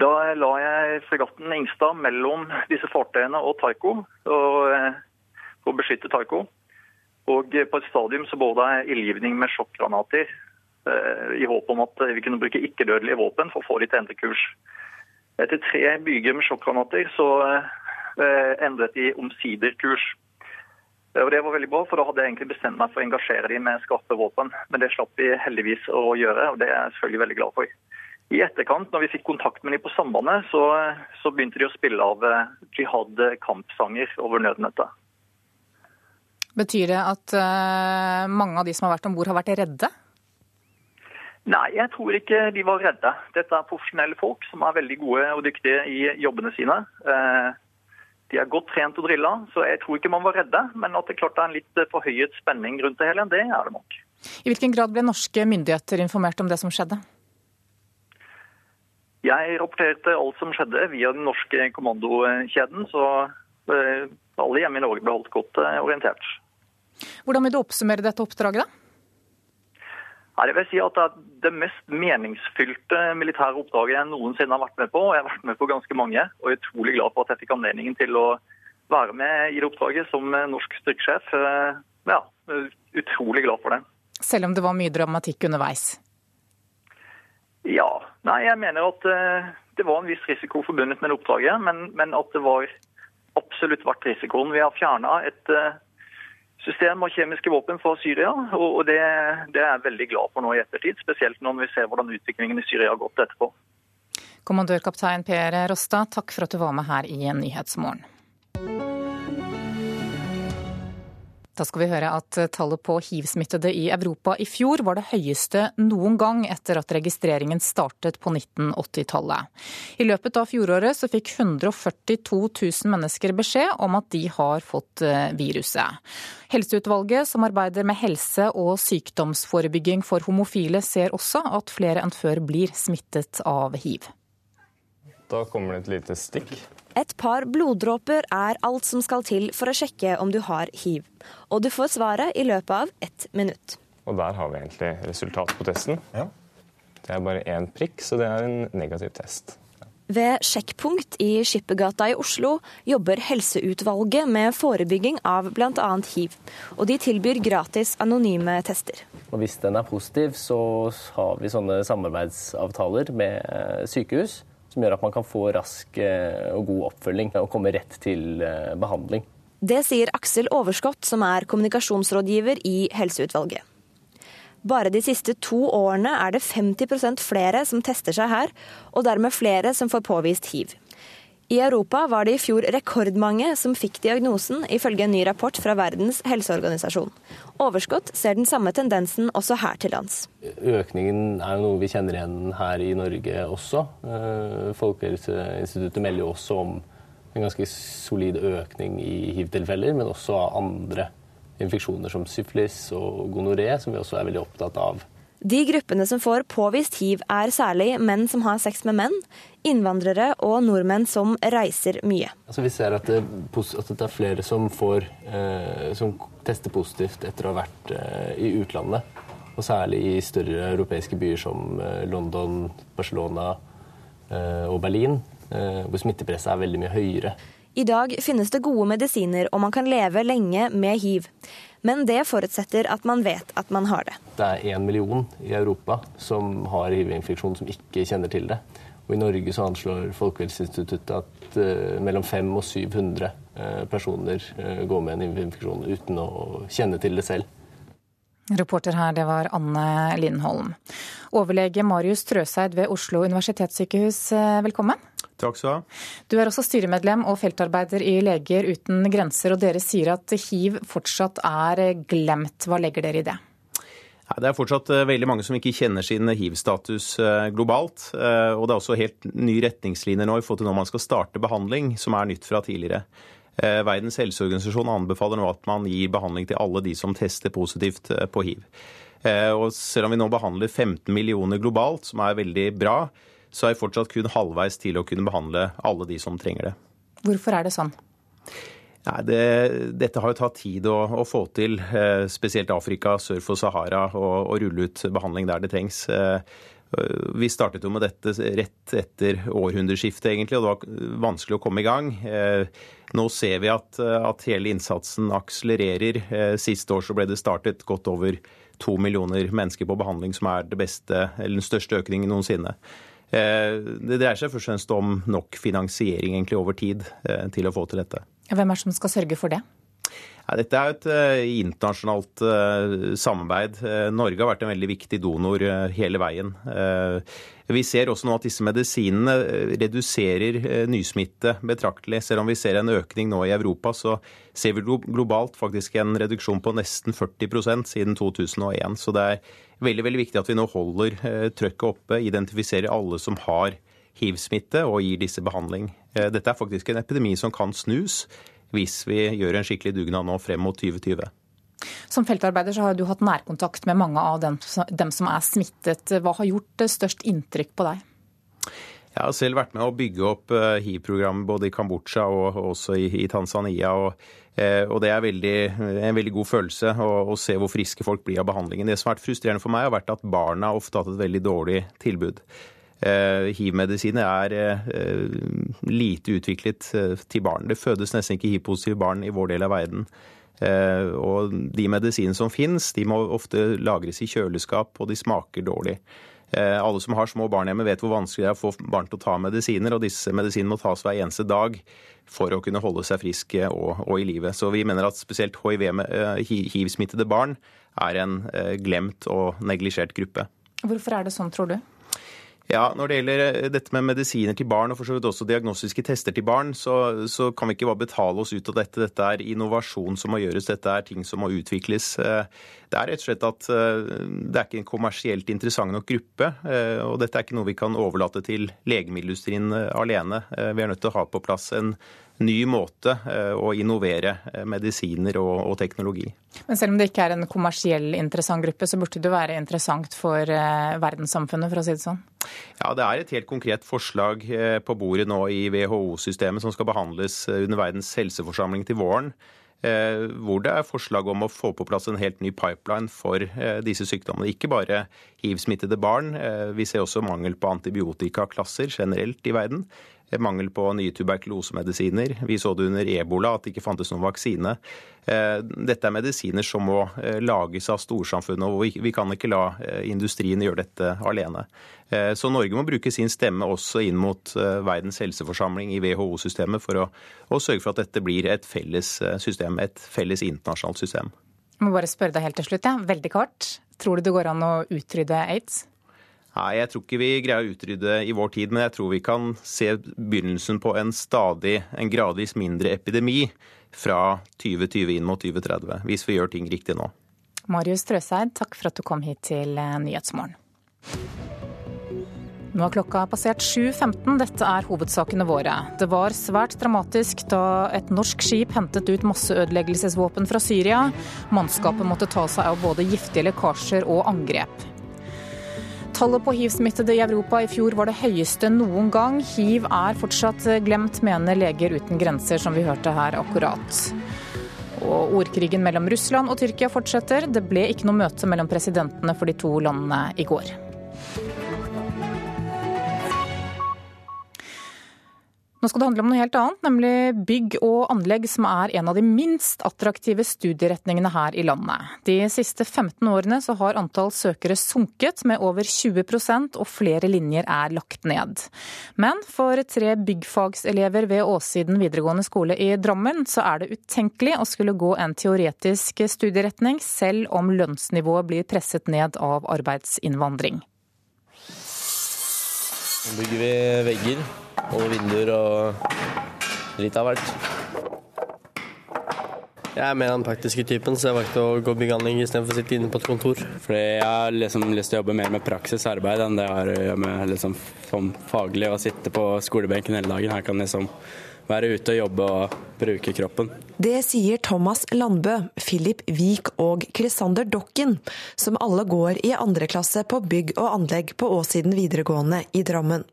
Da la jeg fregatten Ingstad mellom disse fartøyene og Taiko, og, å beskytte Taiko. Og på et stadium så både ildgivning med sjokkgranater i håp om at vi kunne bruke ikke-dødelige våpen for å få de til å endre kurs. Etter tre byger med sjokkgranater så endret de omsider kurs. Og Det var veldig bra, for da hadde jeg egentlig bestemt meg for å engasjere dem med skarpe våpen. Men det slapp de heldigvis å gjøre, og det er jeg selvfølgelig veldig glad for. I etterkant, når vi fikk kontakt med dem på sambandet, så, så begynte de å spille av jihad kampsanger over nødnettet. Betyr det at uh, mange av de som har vært om bord, har vært redde? Nei, jeg tror ikke de var redde. Dette er profesjonelle folk som er veldig gode og dyktige i jobbene sine. Uh, de er godt trent og drilla, så jeg tror ikke man var redde. Men at det klart er en litt forhøyet spenning rundt det hele, det er det nok. I hvilken grad ble norske myndigheter informert om det som skjedde? Jeg rapporterte alt som skjedde via den norske kommandokjeden, så uh, alle hjemme i Norge ble holdt godt orientert. Hvordan vil du oppsummere dette oppdraget, da? Jeg vil si at Det er det mest meningsfylte militære oppdraget jeg noensinne har vært med på. og Jeg har vært med på ganske mange, og jeg er utrolig glad for at jeg fikk anledningen til å være med i det oppdraget som norsk styrkesjef. Ja, utrolig glad for det. Selv om det var mye dramatikk underveis? Ja. Nei, jeg mener at det var en viss risiko forbundet med det oppdraget, men, men at det var absolutt verdt risikoen. Vi har fjerna et system av kjemiske våpen fra Syria, og det, det, er jeg veldig glad for nå i ettertid. Spesielt når vi ser hvordan utviklingen i Syria har gått etterpå. Kommandørkaptein Per Rostad, takk for at du var med her i Nyhetsmorgen. Da skal vi høre at tallet på hiv-smittede i Europa i fjor var det høyeste noen gang etter at registreringen startet på 1980-tallet. I løpet av fjoråret så fikk 142 000 mennesker beskjed om at de har fått viruset. Helseutvalget som arbeider med helse- og sykdomsforebygging for homofile, ser også at flere enn før blir smittet av hiv. Da kommer det et lite stikk. Et par bloddråper er alt som skal til for å sjekke om du har hiv. Og du får svaret i løpet av ett minutt. Og der har vi egentlig resultatet på testen. Ja. Det er bare én prikk, så det er en negativ test. Ved Sjekkpunkt i Skippergata i Oslo jobber Helseutvalget med forebygging av bl.a. hiv. Og de tilbyr gratis anonyme tester. Og Hvis den er positiv, så har vi sånne samarbeidsavtaler med sykehus som gjør at man kan få rask og god oppfølging og komme rett til behandling. Det sier Aksel Overskott, som er kommunikasjonsrådgiver i Helseutvalget. Bare de siste to årene er det 50% flere som tester seg her, og dermed flere som får påvist hiv. I Europa var det i fjor rekordmange som fikk diagnosen, ifølge en ny rapport fra Verdens helseorganisasjon. Overskott ser den samme tendensen også her til lands. Økningen er noe vi kjenner igjen her i Norge også. Folkehelseinstituttet melder jo også om en ganske solid økning i hiv-tilfeller, men også av andre infeksjoner som syflis og gonoré, som vi også er veldig opptatt av. De gruppene som får påvist hiv, er særlig menn som har sex med menn, innvandrere og nordmenn som reiser mye. Altså, vi ser at det, at det, er flere som, får, eh, som tester positivt etter å ha vært eh, i utlandet. Og særlig i større europeiske byer som eh, London, Barcelona eh, og Berlin, eh, hvor smittepresset er veldig mye høyere. I dag finnes det gode medisiner, og man kan leve lenge med hiv. Men det forutsetter at man vet at man har det. Det er én million i Europa som har hiv-infeksjon som ikke kjenner til det. Og I Norge så anslår Folkehelseinstituttet at uh, mellom 500 og 700 uh, personer uh, går med en hiv-infeksjon uten å kjenne til det selv. Reporter her, det var Anne Lindholm. Overlege Marius Trøseid ved Oslo universitetssykehus, velkommen. Takk skal du ha. Du er også styremedlem og feltarbeider i Leger uten grenser, og dere sier at hiv fortsatt er glemt. Hva legger dere i det? Det er fortsatt eh, veldig mange som ikke kjenner sin hiv-status eh, globalt. Eh, og det er også helt nye retningslinjer nå i forhold til når man skal starte behandling, som er nytt fra tidligere. Verdens helseorganisasjon anbefaler nå at man gir behandling til alle de som tester positivt på hiv. Og selv om vi nå behandler 15 millioner globalt, som er veldig bra, så er vi fortsatt kun halvveis til å kunne behandle alle de som trenger det. Hvorfor er det sånn? Nei, det, dette har jo tatt tid å, å, få til, eh, spesielt Afrika sør for Sahara, å rulle ut behandling der det trengs. Eh, vi startet jo med dette rett etter århundreskiftet, egentlig, og det var vanskelig å komme i gang. Eh, nå ser vi at, at hele innsatsen akselererer. Siste år så ble det startet godt over to millioner mennesker på behandling, som er det beste, eller den største økningen noensinne. Eh, det dreier seg først og fremst om nok finansiering egentlig over tid eh, til å få til dette. Hvem er det som skal sørge for det? dette er et uh, internasjonalt uh, samarbeid. Uh, Norge har vært en veldig viktig donor hele veien. Vi ser også nå at disse medisinene reduserer nysmitte betraktelig. Selv om vi ser en økning nå i Europa, så ser vi globalt faktisk en reduksjon på nesten 40% siden 2001. Så det er veldig, veldig viktig at vi nå holder trøkket oppe, identifiserer alle som har hiv-smitte og gir disse behandling. Dette er faktisk en epidemi som kan snus hvis vi gjør en skikkelig dugnad nå frem mot 2020. Som feltarbeider så har du hatt nærkontakt med mange av dem, dem som er smittet. Hva har gjort størst inntrykk på deg? Jeg har selv vært med å bygge opp eh, hiv-programmet både i Kambodsja og også i, Tanzania. Og, eh, og, det er veldig, en veldig god følelse å, å, se hvor friske folk blir av behandlingen. Det som har vært frustrerende for meg, har vært at barna ofte har hatt et veldig dårlig tilbud. Eh, hiv-medisiner er eh, lite utviklet eh, til barn. Det fødes nesten ikke hiv-positive barn i vår del av verden. Og de medisinene som finnes, de må ofte lagres i kjøleskap, og de smaker dårlig. Alle som har små barn hjemme, vet hvor vanskelig det er å få barn til å ta medisiner, og disse medisinene må tas hver eneste dag for å kunne holde seg friske og, og i live. Så vi mener at spesielt hiv-smittede barn er en glemt og neglisjert gruppe. Hvorfor er det sånn, tror du? Ja, Når det gjelder eh, dette med medisiner til barn, og for så vidt også diagnostiske tester til barn, så, så, kan vi ikke bare betale oss ut av dette. Dette er innovasjon som må gjøres, dette er ting som må utvikles. Eh, det er rett og slett at eh, det er ikke en kommersielt interessant nok gruppe. Og dette er ikke noe vi kan overlate til legemiddelindustrien alene. Vi er nødt til å ha på plass en ny måte eh, å innovere eh, medisiner og, og, teknologi. Men selv om det ikke er en kommersiell interessant gruppe, så burde det være interessant for eh, verdenssamfunnet, for å si det sånn? Ja, det er et helt konkret forslag på bordet nå i WHO-systemet som skal behandles under Verdens helseforsamling til våren. Hvor det er forslag om å få på plass en helt ny pipeline for disse sykdommene. Ikke bare hiv-smittede barn. Vi ser også mangel på antibiotikaklasser generelt i verden mangel på nye tuberkulosemedisiner. Vi så det under ebola at det ikke fantes noen vaksine. Eh, dette er medisiner som må eh, lages av storsamfunnet, og vi kan ikke la eh, industrien gjøre dette alene. Så Norge må bruke sin stemme også inn mot Verdens helseforsamling i WHO-systemet for å, å, sørge for at dette blir et felles system, et felles internasjonalt system. Jeg må bare spørre deg helt til slutt, ja. veldig kort. Tror du det går an å utrydde aids? Nei, jeg tror ikke vi greier å utrydde i vår tid, men jeg tror vi kan se begynnelsen på en stadig, en gradvis mindre epidemi fra 2020 inn mot 2030, hvis vi gjør ting riktig nå. Marius Trøseid, takk for at du kom hit til eh, Nyhetsmorgen. Nå er klokka passert 7.15. Dette er hovedsakene våre. Det var svært dramatisk da et norsk skip hentet ut masseødeleggelsesvåpen fra Syria. Mannskapet måtte ta seg av både giftige lekkasjer og angrep. Tallet på hiv-smittede i Europa i fjor var det høyeste noen gang. Hiv er fortsatt glemt, mener Leger uten grenser, som vi hørte her akkurat. Og ordkrigen mellom Russland og Tyrkia fortsetter. Det ble ikke noe møte mellom presidentene for de to landene i går. Nå skal det handle om noe helt annet, nemlig bygg og anlegg, som er en av de minst attraktive studieretningene her i landet. De siste 15 årene så har antall søkere sunket med over 20% og flere linjer er lagt ned. Men for tre byggfagselever ved Åssiden videregående skole i Drammen, så er det utenkelig å skulle gå en teoretisk studieretning, selv om lønnsnivået blir presset ned av arbeidsinnvandring. Nå bygger vi vegger og vinduer og litt av hvert. Jeg er mer den praktiske typen, så jeg valgte å gå byggeanlegg istedenfor å sitte inne på et kontor. Fordi jeg har liksom lyst til å jobbe mer med praksisarbeid enn det jeg har å gjøre med liksom, faglig å sitte på skolebenken hele dagen. Her kan liksom være ute og jobbe og bruke kroppen. Det sier Thomas Landbø, Philip Wiik og Krisander Dokken, som alle går i andre klasse på bygg og anlegg på Åsiden videregående i Drammen.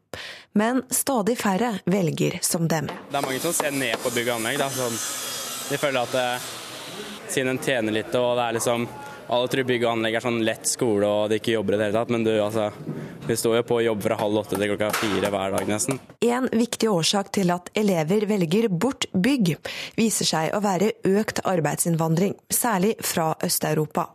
Men stadig færre velger som dem. Det er mange som ser ned på bygg og anlegg. Da. Sånn, de føler at siden en tjener litt og det er liksom alle tror bygg og anlegg er sånn lett skole og de ikke jobber i det hele tatt, men du, altså Vi står jo på jobb fra halv åtte til klokka fire hver dag, nesten. En viktig årsak til at elever velger bort bygg, viser seg å være økt arbeidsinnvandring, særlig fra Øst-Europa.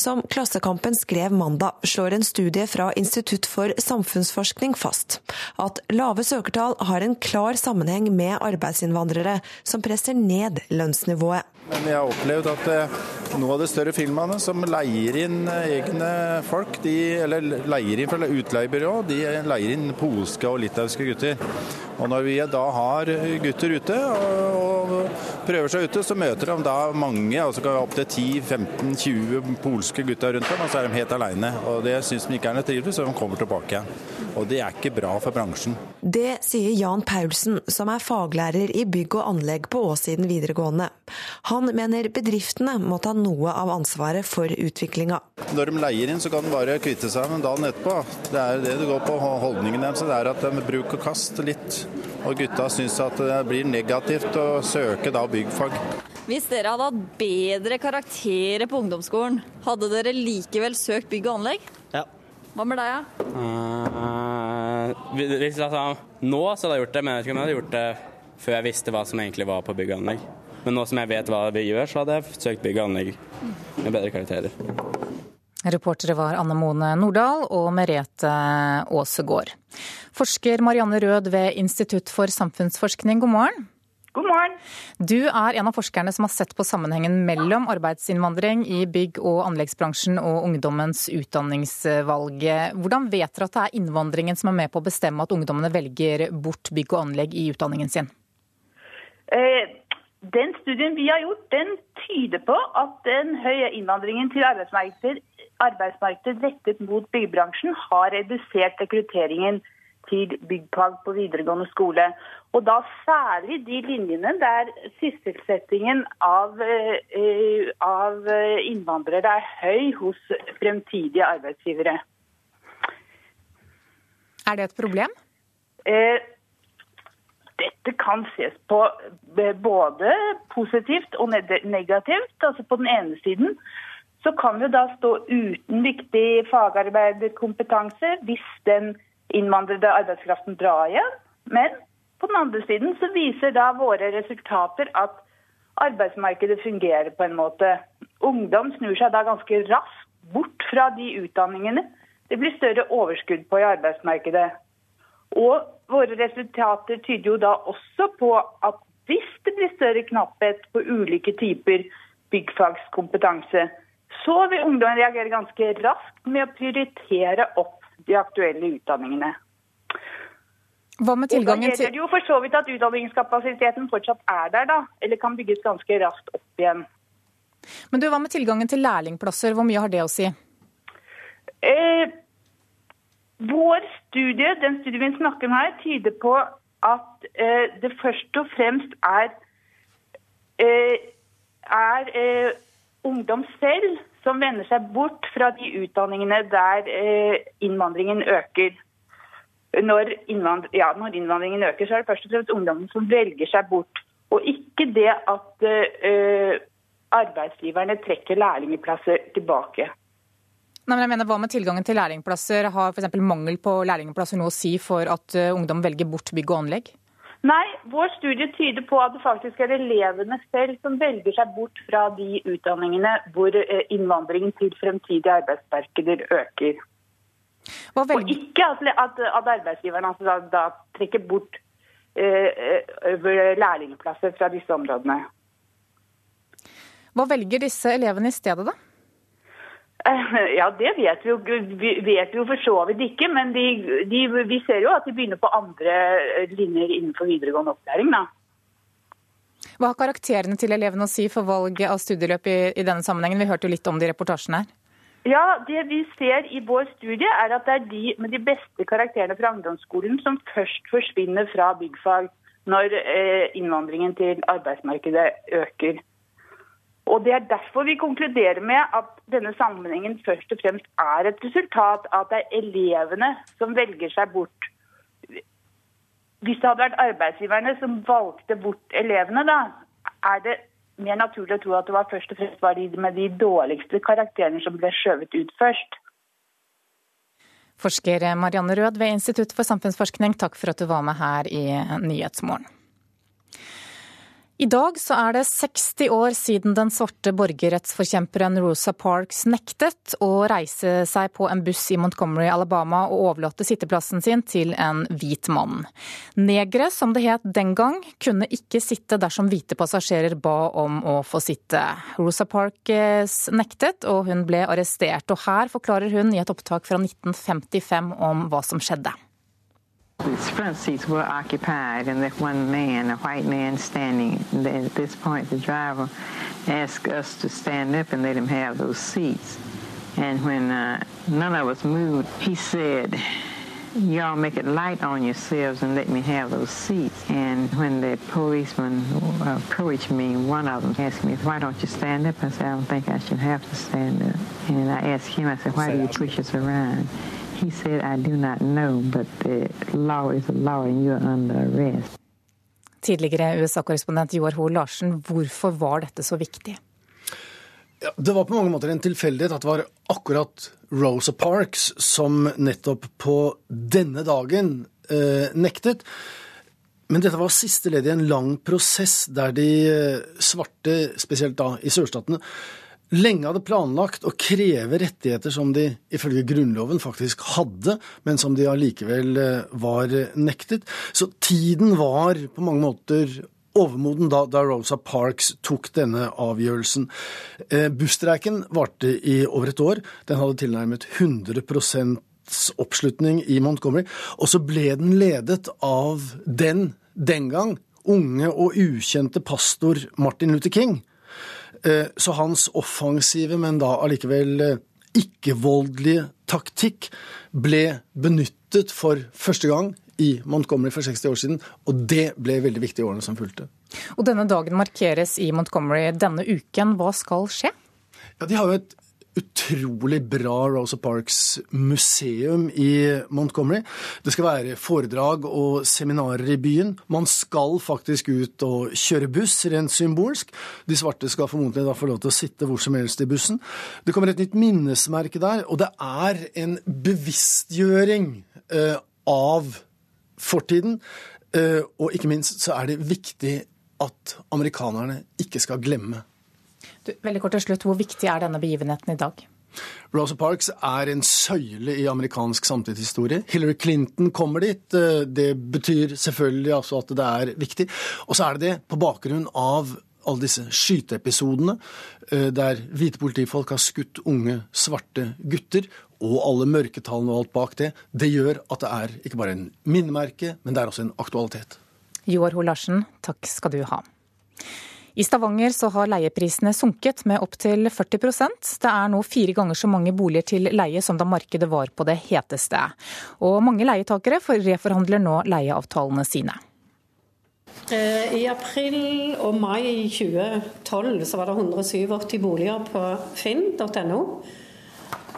Som Klassekampen skrev mandag, slår en studie fra Institutt for samfunnsforskning fast at lave søkertall har en klar sammenheng med arbeidsinnvandrere som presser ned lønnsnivået. Men jeg har opplevd at eh, noen av de større filmene som leier inn eh, egne folk, de, eller leier inn fra utleiebyrå, de leier inn polske og litauiske gutter. Og når vi da har gutter ute og, og prøver seg ute, så møter de da mange, altså opptil 10-15-20 polske gutter rundt dem, og så er de helt alene. Og det syns de ikke er noe trivelig, så de kommer tilbake igjen. Og det er ikke bra for bransjen. Det sier Jan Paulsen, som er faglærer i bygg og anlegg på Åsiden videregående. Han mener bedriftene må ta noe av ansvaret for utviklinga. Når de leier inn, så kan de bare kvitte seg med dagen etterpå. Det er det det går på holdningen deres. Det er at de bruker kast litt. Og gutta syns at det blir negativt å søke da byggfag. Hvis dere hadde hatt bedre karakterer på ungdomsskolen, hadde dere likevel søkt bygg og anlegg? Ja. Hva med deg, da? Uh, hvis altså, nå så hadde jeg gjort det, men jeg vet ikke om jeg hadde gjort det før jeg visste hva som egentlig var på bygg og anlegg. Men nå som jeg vet hva vi gjør, så hadde jeg søkt bygg og anlegg med bedre karakterer. Reportere var Anne Mone Nordahl og Merete Aasegård. Forsker Marianne Rød ved Institutt for samfunnsforskning, god morgen. God morgen. Du er en av forskerne som har sett på sammenhengen mellom arbeidsinnvandring i bygg- og anleggsbransjen og ungdommens utdanningsvalg. Hvordan vet dere at det er innvandringen som er med på å bestemme at ungdommene velger bort bygg og anlegg i utdanningen sin? Eh, den studien vi har gjort, den tyder på at den høye innvandringen til arbeidsmarkedet, arbeidsmarkedet rettet mot byggebransjen har redusert rekrutteringen til byggfag på videregående skole. Og da særlig de linjene der sysselsettingen av, uh, av innvandrere er høy hos fremtidige arbeidsgivere. Er det et problem? Uh, dette kan ses på både positivt og negativt. Altså På den ene siden så kan vi da stå uten viktig fagarbeiderkompetanse hvis den innvandrede arbeidskraften drar igjen. Men på den andre siden så viser da våre resultater at arbeidsmarkedet fungerer på en måte. Ungdom snur seg da ganske raskt bort fra de utdanningene det blir større overskudd på i arbeidsmarkedet. Og våre resultater tyder jo da også på at hvis det blir større knapphet på ulike typer byggfagskompetanse, så vil ungdom reagere ganske raskt med å prioritere opp de aktuelle utdanningene. Hva med tilgangen til... Da gjelder det jo for så vidt at utdanningskapasiteten fortsatt er der, da. Eller kan bygges ganske raskt opp igjen. Men du, hva med tilgangen til lærlingplasser, hvor mye har det å si? Eh, vår studie, den studien vi snakker om her, tyder på at eh, det først og fremst er, eh, er eh, ungdom selv som vender seg bort fra de utdanningene der eh, innvandringen øker. Når, innvand ja, når, innvandringen øker, så er det først og fremst ungdommen som velger seg bort. Og ikke det at eh, arbeidsgiverne trekker lærlingplasser tilbake. Nei, men jeg mener, Hva med tilgangen til lærlingplasser? Har f.eks. mangel på lærlingplasser noe å si for at uh, ungdom velger bort bygg og anlegg? Nei, vår studie tyder på at det faktisk er elevene selv som velger seg bort fra de utdanningene hvor uh, innvandringen til fremtidige arbeidsmarkeder øker. Og ikke at, at, at arbeidsgiverne altså da, da, trekker bort eh, lærlingplasser fra disse områdene. Hva velger disse elevene i stedet, da? Ja, det vet vi jo, vet vi jo for så vidt ikke. Men de, de, vi ser jo at de begynner på andre linjer innenfor videregående opplæring. da. Hva har karakterene til elevene å si for valget av studieløp i, i denne sammenhengen? Vi hørte jo litt om det i reportasjen her. Ja, Det vi ser i vår studie, er at det er de med de beste karakterene fra ungdomsskolen som først forsvinner fra byggfag når eh, innvandringen til arbeidsmarkedet øker. Og Det er derfor vi konkluderer med at denne sammenhengen først og fremst er et resultat av at det er elevene som velger seg bort. Hvis det hadde vært arbeidsgiverne som valgte bort elevene, da er det mer naturlig å tro at det var først og fremst var de med de dårligste karakterene som ble skjøvet ut først. Forsker Marianne Rød ved Institutt for samfunnsforskning, takk for at du var med her i Nyhetsmorgen. I dag så er det 60 år siden den svarte borgerrettsforkjemperen Rosa Parks nektet å reise seg på en buss i Montgomery, Alabama og overlate sitteplassen sin til en hvit mann. Negre, som det het den gang, kunne ikke sitte dersom hvite passasjerer ba om å få sitte. Rosa Parks nektet, og hun ble arrestert. Og her forklarer hun i et opptak fra 1955 om hva som skjedde. The front seats were occupied, and that one man, a white man, standing. And at this point, the driver asked us to stand up and let him have those seats. And when uh, none of us moved, he said, y'all make it light on yourselves and let me have those seats. And when the policeman approached me, one of them asked me, why don't you stand up? I said, I don't think I should have to stand up. And I asked him, I said, why do you push us around? He said, I do not know, but the law is a law and you're under arrest. Tidligere USA-korrespondent Joar Hoel Larsen, hvorfor var dette så viktig? Ja, det var på mange måter en tilfeldighet at det var akkurat Rosa Parks som nettopp på denne dagen eh, nektet. Men dette var siste ledd i en lang prosess der de eh, svarte, spesielt da i sørstatene, lenge hadde planlagt å kreve rettigheter som de ifølge Grunnloven faktisk hadde, men som de allikevel eh, var nektet. Så tiden var på mange måter overmoden da, da Rosa Parks tok denne avgjørelsen. Eh, Busstreiken varte i over et år. Den hadde tilnærmet 100% oppslutning i Montgomery. Og så ble den ledet av den, den gang, unge og ukjente pastor Martin Luther King. Eh, så hans offensive, men da allikevel eh, ikke-voldelige taktikk ble benyttet for første gang i Montgomery for 60 år siden, og det ble veldig viktig i årene som fulgte. Og denne dagen markeres i Montgomery denne uken. Hva skal skje? Ja, De har jo et utrolig bra Rosa Parks museum i Montgomery. Det skal være foredrag og seminarer i byen. Man skal faktisk ut og kjøre buss, rent symbolsk. De svarte skal formodentlig da få lov til å sitte hvor som helst i bussen. Det kommer et nytt minnesmerke der, og det er en bevisstgjøring eh, av fortiden. Eh, og ikke minst så er det viktig at amerikanerne ikke skal glemme du, veldig kort til slutt, Hvor viktig er denne begivenheten i dag? Rosa Parks er en søyle i amerikansk samtidshistorie. Hillary Clinton kommer dit. Det betyr selvfølgelig altså at det er viktig. Og så er det det på bakgrunn av alle disse skyteepisodene eh, der hvite politifolk har skutt unge, svarte gutter, og alle mørketallene og alt bak det. Det gjør at det er ikke bare en minnemerke, men det er også en aktualitet. Joar Ho Larsen, takk skal du ha. I Stavanger så har leieprisene sunket med opptil 40% Det er nå fire ganger så mange boliger til leie som da markedet var på det heteste. Og mange leietakere reforhandler nå leieavtalene sine. Eh, I april og mai 2012 så var det 187 boliger på finn.no.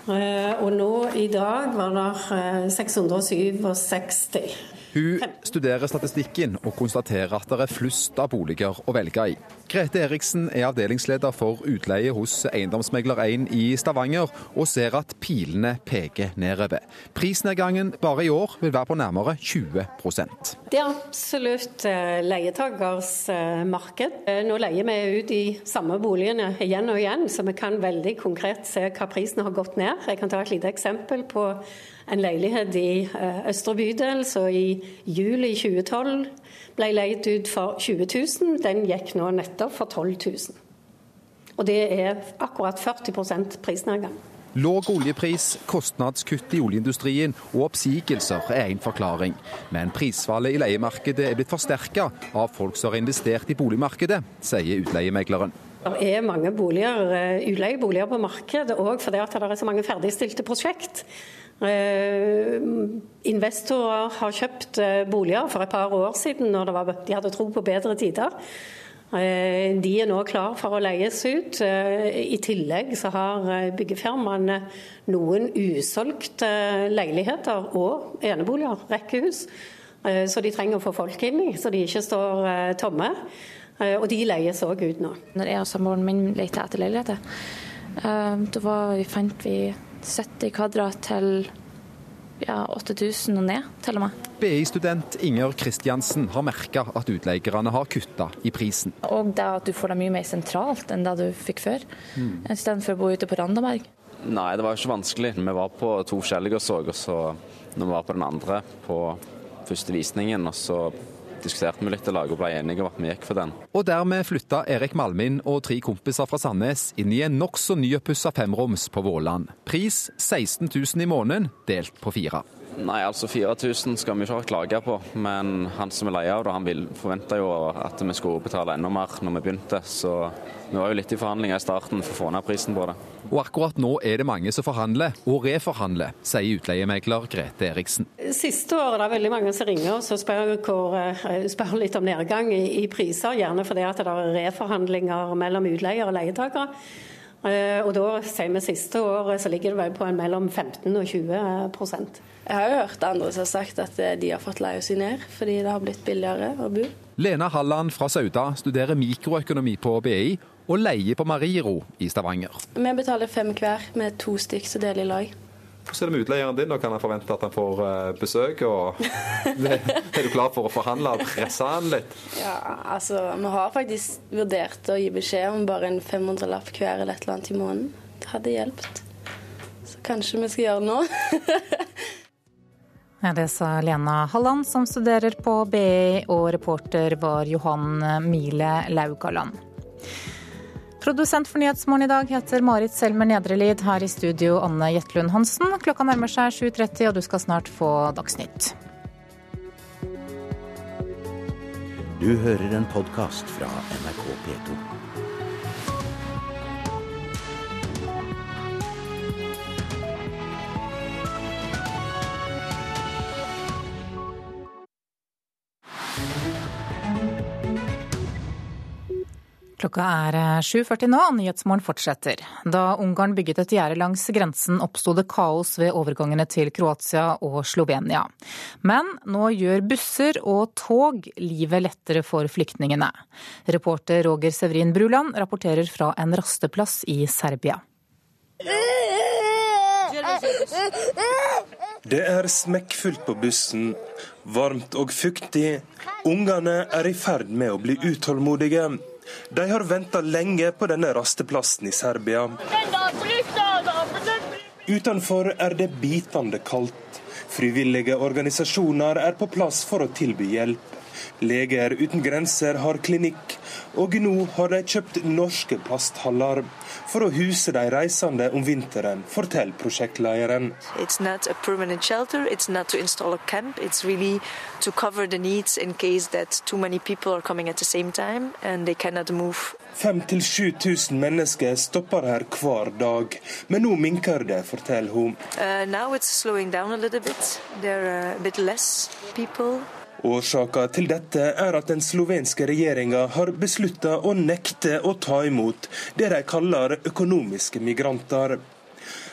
Eh, og nå i dag var det 667. Eh, hun studerer statistikken og konstaterer at det er flust av boliger å velge i. Grete Eriksen er avdelingsleder for utleie hos Eiendomsmegler1 i Stavanger, og ser at pilene peker nedover. Prisnedgangen bare i år vil være på nærmere 20% Det er absolutt eh, leietakers eh, marked. Eh, nå leier vi ut de samme boligene igjen og igjen, så vi kan veldig konkret se hva prisen har gått ned. Jeg kan ta et lite eksempel på en leilighet i Østre bydel, så i juli 2012 ble leid ut for 20 000. Den gikk nå nettopp for 12 000. Og det er akkurat 40 prisnedgang. Låg oljepris, kostnadskutt i oljeindustrien og oppsigelser er en forklaring. Men prisfallet i leiemarkedet er blitt forsterka av folk som har investert i boligmarkedet, sier utleiemegleren. Det er mange boliger, eh, utleieboliger på markedet òg fordi det er så mange ferdigstilte prosjekt. Eh, investorer har kjøpt eh, boliger for et par år siden når var, de hadde tro på bedre tider. Eh, de er nå klar for å leies ut. I tillegg så har byggefirmaene noen usolgte leiligheter og eneboliger, rekkehus, så de trenger å få folk inn i, så de ikke står tomme. Og de leies òg ut nå. Når jeg og samboeren min lette etter leiligheter, da fant vi 70 kvadrat til ja, 8000 og ned, til og med. BI-student Inger Kristiansen har merka at utleierne har kutta i prisen. Og det at du får det mye mer sentralt enn det du fikk før, mm. istedenfor å bo ute på Randaberg. Nei, det var ikke vanskelig. Vi var på to forskjellige og så, og så når vi var på den andre på første visningen, og så diskuterte vi litt i lag og ble enige om at vi gikk for den. Og dermed flytta Erik Malmin og tre kompiser fra Sandnes inn i en nokså nyoppussa femroms på Våland. Pris 16 000 i måneden, delt på fire. Nei, altså 4000 skal vi ikke ha klage på, men han som er leie av det, han forventa jo at vi skulle betale enda mer når vi begynte. Så vi var jo litt i forhandlinger i starten for å få ned prisen på det. Og akkurat nå er det mange som forhandler og reforhandler, sier utleiemegler Grete Eriksen. Siste året er det veldig mange som ringer og spør, eh, spør litt om nedgang i, i priser, gjerne fordi det er reforhandlinger mellom utleier og leietakere. Eh, og da sier vi siste året så ligger det vel på en mellom 15 og 20% jeg har jo hørt andre som har sagt at eh, de har fått leie si ned fordi det har blitt billigere å bo. Lena Halland fra Sauda studerer mikroøkonomi på BI og leier på Mariero i Stavanger. Vi betaler fem hver med to stykk som deler i lag. Hvordan er det med utleieren din? Da Kan han forvente at han får eh, besøk? Og er du klar for å forhandle og presse han litt? Ja, altså, Vi har faktisk vurdert å gi beskjed om bare en 500-lapp hver eller et eller annet i måneden. Det hadde hjulpet. Så kanskje vi skal gjøre det nå. Ja, det sa Lena Halland, som studerer på BI, og reporter var Johan Mile Laugaland. Produsent for Nyhetsmorgen i dag heter Marit Selmer Nedrelid. Her i studio Anne Jetlund Hansen. Klokka nærmer seg 7.30, og du skal snart få Dagsnytt. Du hører en podkast fra NRK P2. Klokka er 7.40 eh, nå, Nyhetsmorgen fortsetter. Da Ungarn bygget et gjerde langs grensen, oppsto det kaos ved overgangene til Kroatia og Slovenia. Men nå gjør busser og tog livet lettere for flyktningene. Reporter Roger Severin Bruland rapporterer fra en rasteplass i Serbia. Det er smekkfullt på bussen. Varmt og fuktig. Ungene er i ferd med å bli utålmodige. De har venta lenge på denne rasteplassen i Serbia. Utenfor er det bitende kaldt. Frivillige organisasjoner er på plass for å tilby hjelp. Leger uten grenser har klinikk, og nå har de kjøpt norske plasthaller for å huse de reisende om vinteren, forteller prosjektlederen. It's not a permanent shelter, it's not to install a camp, it's really to cover the needs in case that too many people are coming at the same time and they cannot move. 5000-7000 mennesker stopper her hver dag, men nå minker det, forteller hun. Uh, Årsaka til dette er at den slovenske regjeringa har beslutta å nekte å ta imot det de kaller økonomiske migranter.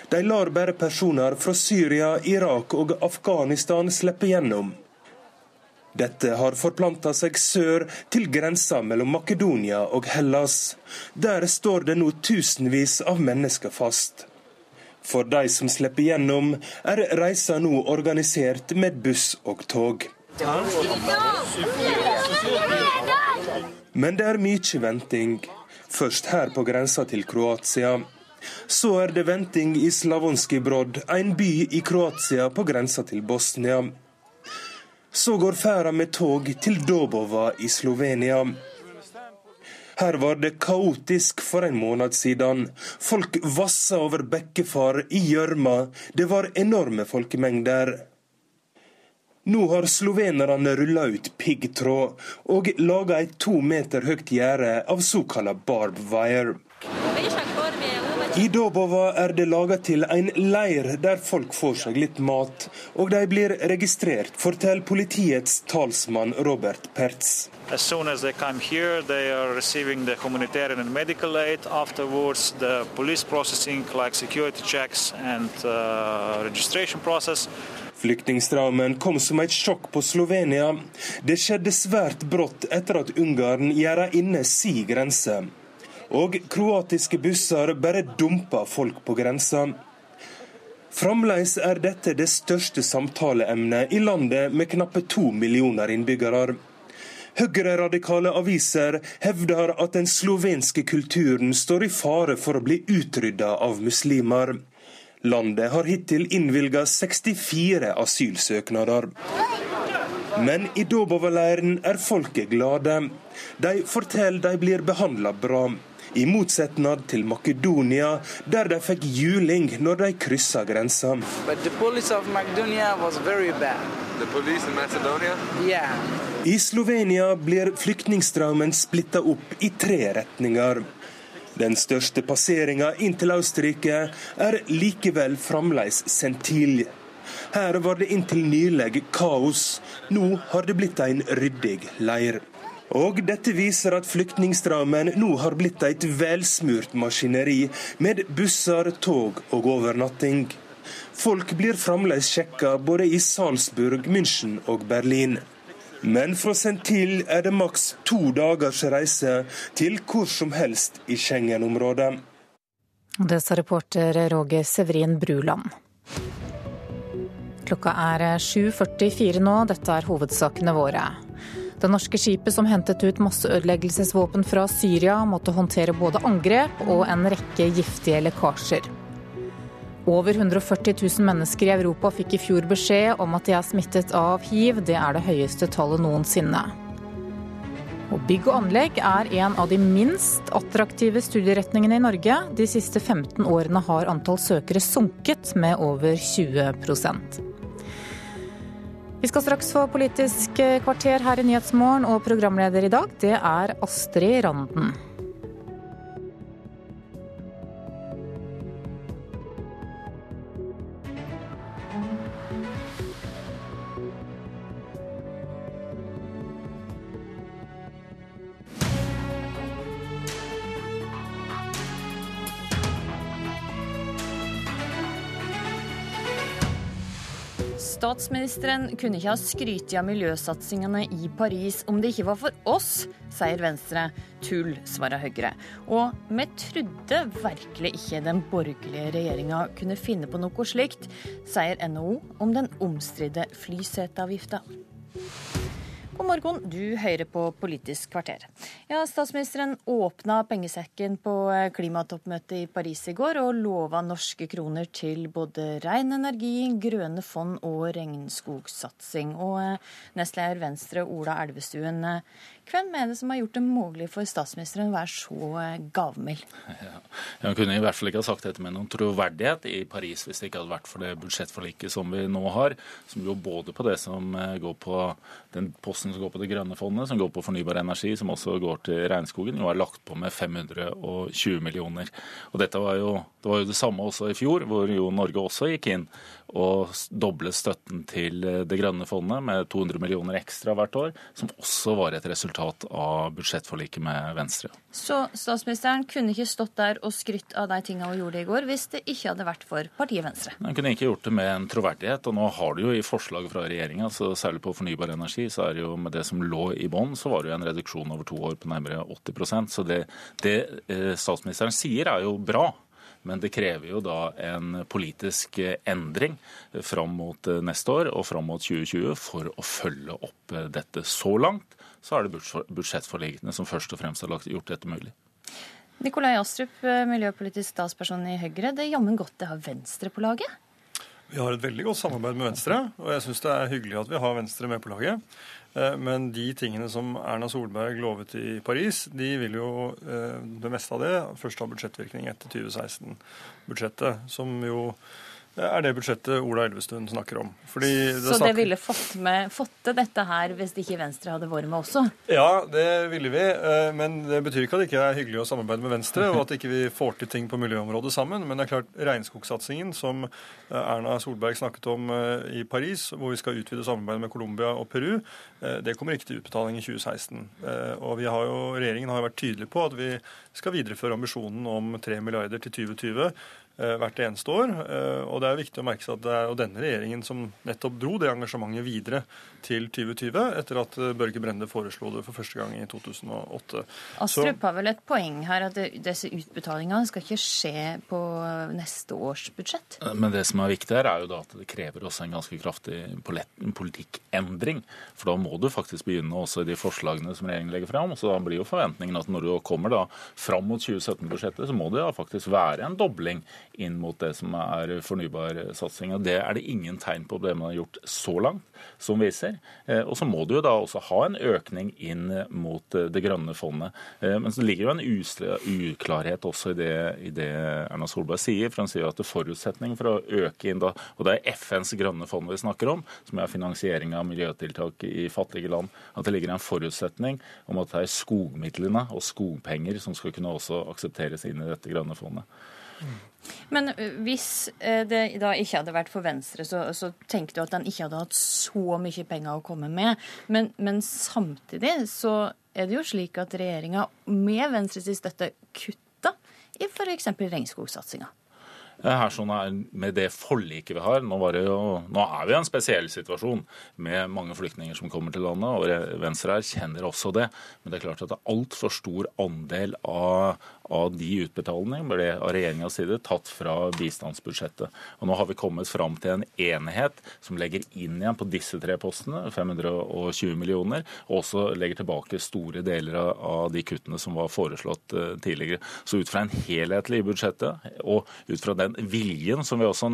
De lar bare personer fra Syria, Irak og Afghanistan slippe gjennom. Dette har forplanta seg sør til grensa mellom Makedonia og Hellas. Der står det nå tusenvis av mennesker fast. For de som slipper gjennom, er reisa nå organisert med buss og tog. Men det er mye venting. Først her på grensa til Kroatia. Så er det venting i Slavonski Brod, en by i Kroatia på grensa til Bosnia. Så går ferda med tog til Dobova i Slovenia. Her var det kaotisk for en måned siden. Folk vassa over bekkefar i gjørma. Det var enorme folkemengder. Nå har slovenerne rulla ut piggtråd og laga et to meter høyt gjerde av såkalla barb wire. I Dobova er det laga til en leir der folk får seg litt mat, og de blir registrert, forteller politiets talsmann Robert Pertz. As soon as they come here, they are receiving the humanitarian and medical aid. Afterwards, the police processing, like and uh. Flyktningstraumen kom som et sjokk på Slovenia. Det skjedde svært brått etter at Ungarn gjerda inne si grense. Og kroatiske busser bare dumpa folk på grensa. Fremdeles er dette det største samtaleemnet i landet med knappe to millioner innbyggere. Høyreradikale aviser hevder at den slovenske kulturen står i fare for å bli utrydda av muslimer. Landet har hittil innvilga 64 asylsøknader. Men i Dobova-leiren er folket glade. De forteller de blir behandla bra. I motsetning til Makedonia, der de fikk juling når de kryssa grensa. I Slovenia blir flyktningstraumen splitta opp i tre retninger. Den største passeringa inn til Austerrike er likevel fremdeles Sentil. Her var det inntil nylig kaos. Nå har det blitt en ryddig leir. Og dette viser at flyktningstrømmen nå har blitt et velsmurt maskineri, med busser, tog og overnatting. Folk blir fremdeles sjekka både i Salzburg, München og Berlin. Men fra Sentil er det maks to dagers reise til hvor som helst i Schengen-området. Det sa reporter Roger Severin Bruland. Klokka er 7.44 nå, dette er hovedsakene våre. Det norske skipet som hentet ut masseødeleggelsesvåpen fra Syria, måtte håndtere både angrep og en rekke giftige lekkasjer. Over 140 000 mennesker i Europa fikk i fjor beskjed om at de er smittet av hiv. Det er det høyeste tallet noensinne. Og bygg og anlegg er en av de minst attraktive studieretningene i Norge. De siste 15 årene har antall søkere sunket med over 20% Vi skal straks få Politisk kvarter her i Nyhetsmorgen, og programleder i dag, det er Astrid Randen. Statsministeren kunne ikke ha skrytt av miljøsatsingene i Paris om det ikke var for oss, sier Venstre. Tull, svarer Høyre. Og vi trodde virkelig ikke den borgerlige regjeringa kunne finne på noe slikt, sier NHO om den omstridte flyseteavgifta. God morgen, du hører på Politisk kvarter. Ja, Statsministeren åpna pengesekken på eh, klimatoppmøtet i Paris i går og lova norske kroner til både ren energi, grønne fond og regnskogsatsing. Og eh, nestleder Venstre Ola Elvestuen, eh, hvem er det som har gjort det mulig for statsministeren å være så gavmild? Ja. hun kunne i hvert fall ikke ha sagt dette med noen troverdighet i Paris hvis det ikke hadde vært for det budsjettforliket som vi nå har, som går både på det som går på den posten som går på det grønne fondet, som går på fornybar energi, som også går til regnskogen, jo er lagt på med 520 millioner. Og dette var jo, Det var jo det samme også i fjor, hvor jo Norge også gikk inn og doble støtten til det grønne fondet med 200 millioner ekstra hvert år, som også var et resultat av budsjettforliket med Venstre. Så statsministeren kunne ikke stått der og skrytt av de tingene hun gjorde i går, hvis det ikke hadde vært for partiet Venstre? Hun kunne ikke gjort det med en troverdighet, og nå har du jo i forslaget fra regjeringa, særlig på fornybar energi, så er det jo med det som lå i bånn, så var det jo en reduksjon over to år på nærmere 80% Så det, det eh, statsministeren sier er jo bra. Men det krever jo da en politisk endring fram mot eh, neste år og fram mot 2020 for å følge opp eh, dette. Så langt så er det budsjettforlikene som først og fremst har gjort dette mulig. Nikolai Astrup, eh, miljøpolitisk statsperson i Høyre. Det er jammen godt det har Venstre på laget? Vi har et veldig godt samarbeid med Venstre, og jeg syns det er hyggelig at vi har Venstre med på laget. Eh, men de tingene som Erna Solberg lovet i Paris, de vil jo eh, det meste av det først ha budsjettvirkning etter 2016-budsjettet, som jo er det budsjettet Ola Elvestuen snakker om. Det så det ville fått, med, fått til dette her hvis ikke Venstre hadde vært med også? Ja, det ville vi. Eh, men det betyr ikke at det ikke er hyggelig å samarbeide med Venstre, og at ikke vi ikke får til ting på miljøområdet sammen. Men det er klart, regnskogsatsingen som eh, Erna Solberg snakket om eh, i Paris, hvor vi skal utvide samarbeidet med Colombia og Peru, det kommer ikke til utbetaling i 2016. Og vi har jo, regjeringen har jo vært tydelig på at vi skal videreføre ambisjonen om 3 milliarder til 2020 Eh, hvert eneste år. Eh, og det er viktig å merke seg at det er denne regjeringen som nettopp dro det engasjementet videre til 2020, etter at eh, Børge Brende foreslo det for første gang i 2008. Astrup har vel et poeng her, at disse utbetalingene skal ikke skje på neste års budsjett? Men det som er viktig her, er jo da at det krever også en ganske kraftig politikkendring. For da må du faktisk begynne også i de forslagene som regjeringen legger fram. Så da blir jo forventningen at når du kommer da fram mot 2017-budsjettet, så må det da faktisk være en dobling inn mot det som er fornybarsatsing. Det er det ingen tegn på det man har gjort så langt, som viser. Eh, og så må du jo da også ha en økning inn mot eh, det grønne fondet. Eh, men så ligger jo en uklarhet også i det, i det Erna Solberg sier. For hun sier at det er forutsetning for å øke inn da, og det er FNs grønne fond vi snakker om, som er finansiering av miljøtiltak i fattige land, at det ligger en forutsetning om at det er skogmidlene og skogpenger som skal kunne også aksepteres inn i dette grønne fondet. Men hvis det da ikke hadde vært for Venstre, så, så tenker du at den ikke hadde hatt så mye penger å komme med. Men, men samtidig så er det jo slik at regjeringa med Venstres støtte kutta i f.eks. regnskogsatsinga. Her sånn med det forliket vi har, nå, jo, nå, er vi i en spesiell situasjon med mange flyktninger som kommer til landet, og Venstre erkjenner også det. Men det er klart at det er altfor stor andel av av de utbetalingene ble av regjeringas side tatt fra bistandsbudsjettet. Og Nå har vi kommet fram til en enighet som legger inn igjen på disse tre postene, 520 millioner, og også legger tilbake store deler av de kuttene som var foreslått eh, tidligere. Så ut fra en helhetlig i budsjettet, og ut fra den viljen som vi også,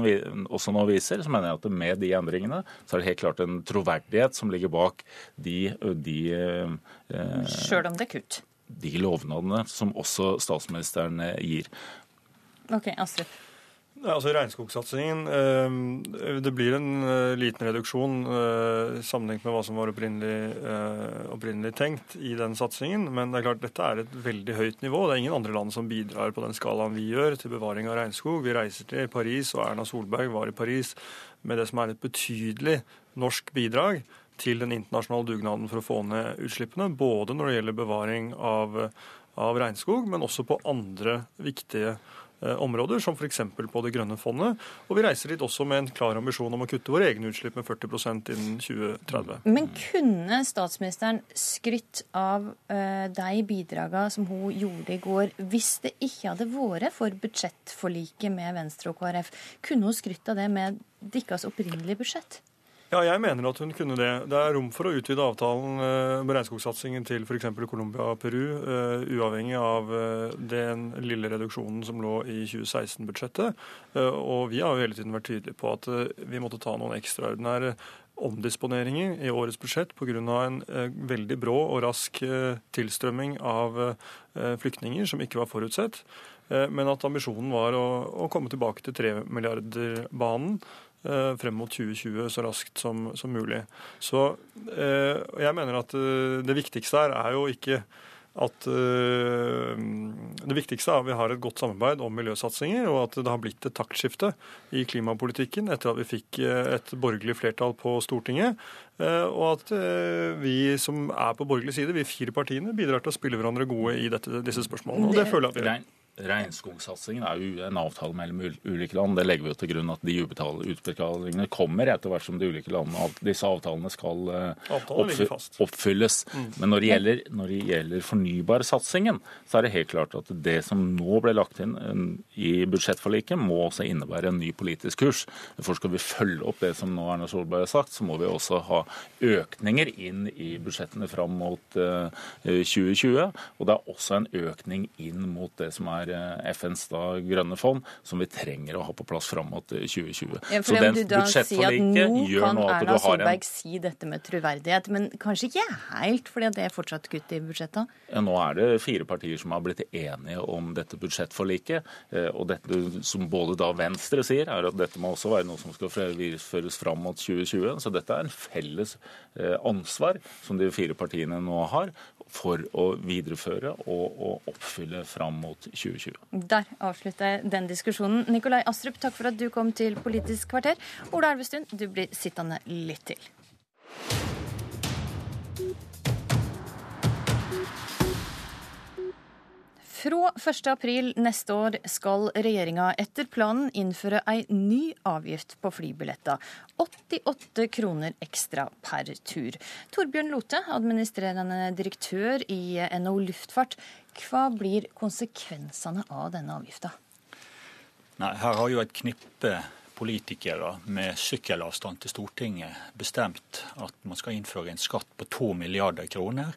også nå viser, så mener jeg at med de endringene så er det helt klart en troverdighet som ligger bak de, de eh, Sjøl om det er kutt? de lovnadene som også statsministeren eh, gir. Ok, Astrid. Altså Regnskogsatsingen eh, Det blir en eh, liten reduksjon sammenlignet med hva som var opprinnelig, opprinnelig, tenkt i den satsingen. Men det er klart dette er et veldig høyt nivå. Det er ingen andre land som bidrar på den skalaen vi gjør til bevaring av regnskog. Vi reiser til Paris, og Erna Solberg var i Paris med det som er et betydelig norsk bidrag til den internasjonale dugnaden for å få ned utslippene. Både når det gjelder bevaring av, av regnskog, men også på andre viktige eh, områder, som f.eks. på Det grønne fondet. Og vi reiser dit også med en klar ambisjon om å kutte våre egne utslipp med 40% innen 2030. Men kunne statsministeren skrytt av uh, de bidragene som hun gjorde i går, hvis det ikke hadde vært for budsjettforliket med Venstre og KrF? Kunne hun skrytt av det med deres opprinnelige budsjett? Ja, jeg mener at hun kunne det. Det er rom for å utvide avtalen eh, med regnskogsatsingen til f.eks. Colombia og Peru, uh, uavhengig av uh, den lille reduksjonen som lå i 2016-budsjettet. Uh, og vi har jo hele tiden vært tydelige på at vi måtte ta noen ekstraordinære omdisponeringer i årets budsjett pga. en veldig brå og rask tilstrømming av flyktninger som ikke var forutsett. Men at ambisjonen var å, komme tilbake til tremilliarderbanen Eh, frem mot 2020 så raskt som, som mulig. Så eh, jeg mener at eh, det viktigste her er jo ikke at Det viktigste er at vi har et godt samarbeid om miljøsatsinger, og at det har blitt et taktskifte i klimapolitikken etter at vi fikk et borgerlig flertall på Stortinget. Og at vi som er på borgerlig side, vi fire partiene, bidrar til å spille hverandre gode i dette, disse spørsmålene. Og det føler jeg at vi gjør. Regnskogsatsingen er jo en avtale mellom ulike land. Det legger vi jo til grunn at de utbetalingene kommer etter hvert som de ulike landene disse avtalene skal eh, oppfy oppfylles. Mm. Men når det, gjelder, når det gjelder fornybarsatsingen, så er det helt klart at det som nå ble lagt inn i budsjettforliket, må også innebære en ny politisk kurs. For skal vi følge opp det som nå Erna Solberg har sagt, så må vi også ha økninger inn i budsjettene fram mot 2020. Eh, Og det er også en økning inn mot det som er Eh, FNs da, grønne fond, som vi trenger å ha på plass fram mot 2020. Eh, ja, Så den budsjettforliket gjør nå at du har en Nå kan Erna Solberg si dette med troverdighet, men kanskje ikke helt, fordi det er fortsatt kutt i budsjettet? Ja, nå er det fire partier som har blitt enige om dette budsjettforliket. Eh, og dette som både da Venstre sier, er at dette må også være noe som skal føres fram mot 2020. Så dette er en felles ansvar som de fire partiene nå har for å videreføre og, og oppfylle fram mot 2020. Der avslutter jeg den diskusjonen. Nikolai Astrup, takk for at du kom til Politisk kvarter. Ola Elvestuen, du blir sittende litt til. Fra 1.4 neste år skal regjeringa etter planen innføre ei ny avgift på flybilletter. 88 kroner ekstra per tur. Torbjørn Lote, administrerende direktør i NHO Luftfart. Hva blir konsekvensene av denne avgifta? Her har jo et knippe politikere med sykkelavstand til Stortinget bestemt at man skal innføre en skatt på 2 milliarder kroner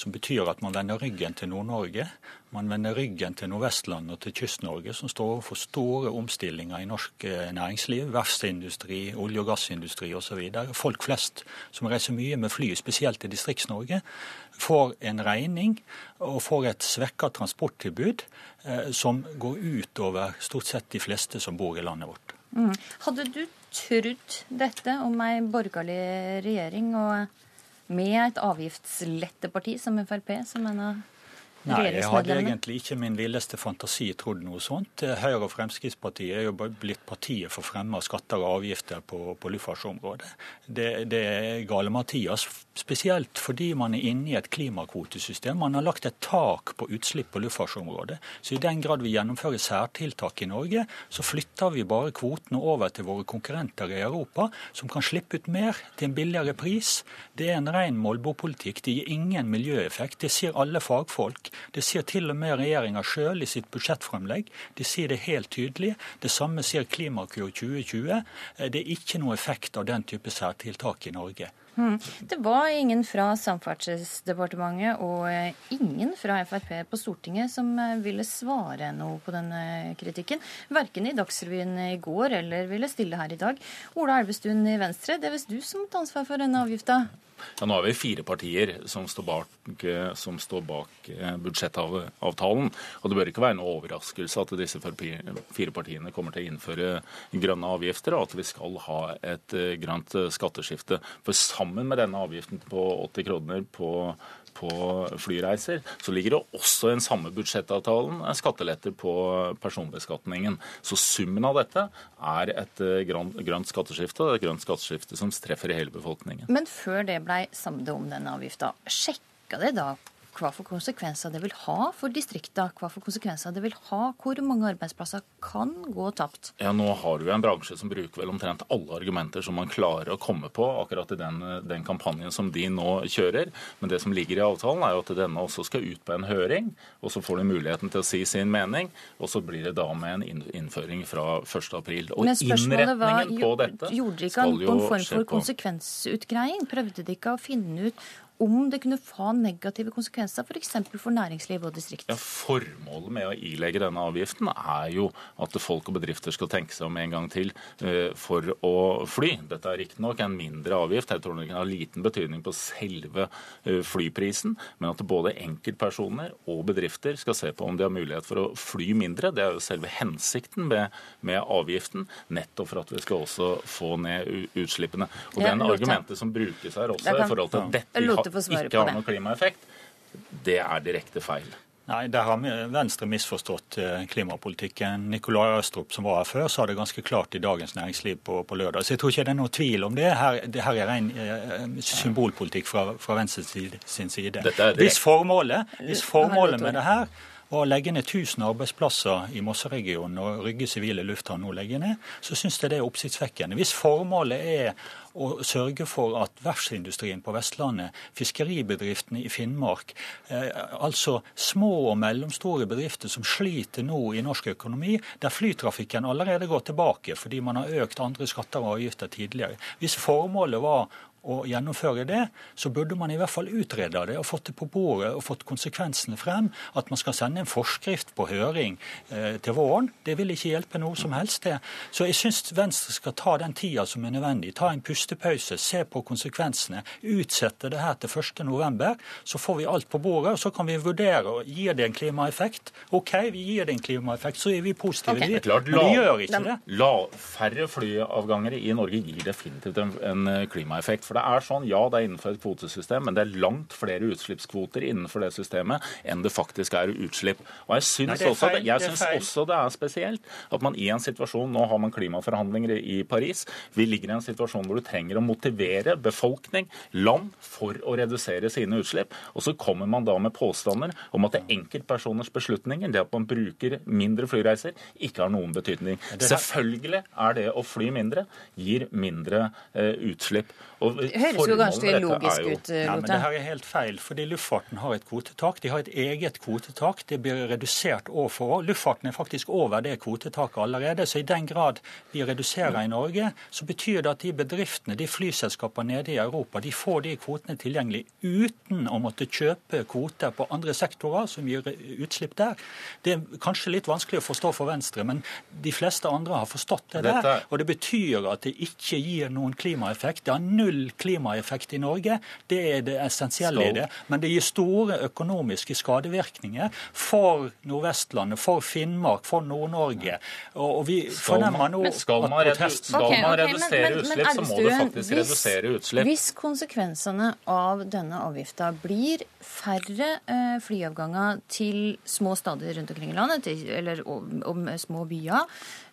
som betyr at man vender ryggen til Nord-Norge. Man vender ryggen til Nordvestlandet og til Kyst-Norge, som står overfor store omstillinger i norsk eh, næringsliv. Verftsindustri, olje- og gassindustri osv. Folk flest som reiser mye med fly, spesielt i Distrikts-Norge, får en regning og får et svekka transporttilbud eh, som går ut over stort sett de fleste som bor i landet vårt. Mm. Hadde du trodd dette om ei borgerlig regjering? og med et avgiftsletteparti som Frp, som en av Nei, jeg hadde egentlig ikke min villeste fantasi trodd noe sånt. Høyre og Fremskrittspartiet er jo blitt partiet for fremme av skatter og avgifter på, på luftfartsområdet. Det, det er gale Mathias, spesielt fordi man er inne i et klimakvotesystem. Man har lagt et tak på utslipp på luftfartsområdet. Så i den grad vi gjennomfører særtiltak i Norge, så flytter vi bare kvotene over til våre konkurrenter i Europa, som kan slippe ut mer til en billigere pris. Det er en ren målbopolitikk. Det gir ingen miljøeffekt. Det sier alle fagfolk. Det sier til og med regjeringa sjøl i sitt budsjettfremlegg. De sier det helt tydelig. Det samme sier Klimakur 2020. Det er ikke noe effekt av den type særtiltak i Norge. Hmm. Det var ingen fra Samferdselsdepartementet og eh, ingen fra Frp på Stortinget som eh, ville svare noe på denne kritikken. Verken i Dagsrevyen i går eller ville stille her i dag. Ola Elvestuen i Venstre, det er visst du som tar ansvar for denne avgifta? Ja, nå har vi fire partier som står bak, som står bak eh, budsjettavtalen. Og det bør ikke være noe overraskelse at disse fire partiene kommer til å innføre grønne avgifter, og at vi skal ha et eh, grønt skatteskifte. For sammen med denne avgiften på 80 kroner på på flyreiser, så ligger det også i den samme budsjettavtalen skatteletter på personbeskatningen. Så summen av dette er et eh, grønt skatteskifte, et grønt skatteskifte som treffer hele befolkningen. Men før det ble samlet om denne avgifta, sjekka det da hva for konsekvenser det vil ha for distriktene, hva for konsekvenser det vil ha, hvor mange arbeidsplasser kan gå tapt. Ja, Nå har du en bransje som bruker vel omtrent alle argumenter som man klarer å komme på akkurat i den, den kampanjen som de nå kjører. Men det som ligger i avtalen, er jo at denne også skal ut på en høring. og Så får de muligheten til å si sin mening, og så blir det da med en innføring fra 1.4. Og spørsmålet var, på dette gjorde dere ikke jo en form for på konsekvensutgreiing? Prøvde de ikke å finne ut om det kunne få negative konsekvenser f.eks. For, for næringsliv og distrikt? Ja, Formålet med å ilegge denne avgiften er jo at folk og bedrifter skal tenke seg om en gang til eh, for å fly. Dette er riktignok en mindre avgift, jeg tror den kan ha liten betydning på selve eh, flyprisen, men at både enkeltpersoner og bedrifter skal se på om de har mulighet for å fly mindre. Det er jo selve hensikten med, med avgiften, nettopp for at vi skal også få ned utslippene. Og den argumentet som brukes her også i forhold til dette Lov til ha- på det. ikke har det. noen klimaeffekt, det er direkte feil. Nei, Der har Venstre misforstått eh, klimapolitikken. Nikolai Astrup som var her før, sa det ganske klart i Dagens Næringsliv på, på lørdag. Så jeg tror ikke det er noe tvil om det. Her, det her er ren eh, symbolpolitikk fra, fra Venstre sin side. Dette er Hvis formålet, hvis formålet med det her var å legge ned 1000 arbeidsplasser i Mosseregionen og Rygge sivile lufthavn nå legger ned, så syns jeg det er oppsiktsvekkende. Hvis formålet er å sørge for at verftsindustrien på Vestlandet, fiskeribedriftene i Finnmark, eh, altså små og mellomstore bedrifter som sliter nå i norsk økonomi, der flytrafikken allerede går tilbake fordi man har økt andre skatter og avgifter tidligere. Hvis formålet var å gjennomføre det, så burde man i hvert fall utrede det og fått det på bordet og fått konsekvensene frem. At man skal sende en forskrift på høring eh, til våren, det vil ikke hjelpe noe som helst. det. Så jeg syns Venstre skal ta den tida som er nødvendig. Ta en pustepause, se på konsekvensene. Utsette det her til 1.11. Så får vi alt på bordet, og så kan vi vurdere. Gir det en klimaeffekt? OK, vi gir det en klimaeffekt, så er vi positive. Det vi. er klart, Men vi gjør ikke la, det. La, færre flyavganger i Norge gir definitivt en, en klimaeffekt. For det er sånn, ja, det er innenfor et kvotesystem, men det er langt flere utslippskvoter innenfor det systemet enn det faktisk er utslipp. Og jeg syns, Nei, også, jeg det syns også det er spesielt at man i en situasjon Nå har man klimaforhandlinger i Paris. Vi ligger i en situasjon hvor du trenger å motivere befolkning, land, for å redusere sine utslipp. Og så kommer man da med påstander om at det er enkeltpersoners beslutninger, det at man bruker mindre flyreiser, ikke har noen betydning. Selvfølgelig er det å fly mindre gir mindre eh, utslipp. Og høres jo ganske dette logisk jo- ut, eh, Ja, men det her er helt feil, fordi luftfarten har et kvotetak. De har et eget kvotetak. Det blir redusert år for år. Luftfarten er faktisk over det kvotetaket allerede. Så i den grad vi reduserer i Norge, så betyr det at de bedriftene, de flyselskapene nede i Europa, de får de kvotene tilgjengelig uten å måtte kjøpe kvoter på andre sektorer som gir utslipp der. Det er kanskje litt vanskelig å forstå for Venstre, men de fleste andre har forstått det der. Og det betyr at det ikke gir noen klimaeffekt. Det har null klimaeffekt i Norge. Det er det essensielle i det. Men det gir store økonomiske skadevirkninger for Nordvestlandet, for Finnmark, for Nord-Norge. Og, vi fornemmer nå skal man at protesten skal man redusere utslipp, så må det faktisk redusere utslipp. Hvis konsekvensene av denne avgifta blir færre eh, flyavganger til små stader rundt omkring i landet, til, eller om, om små byer,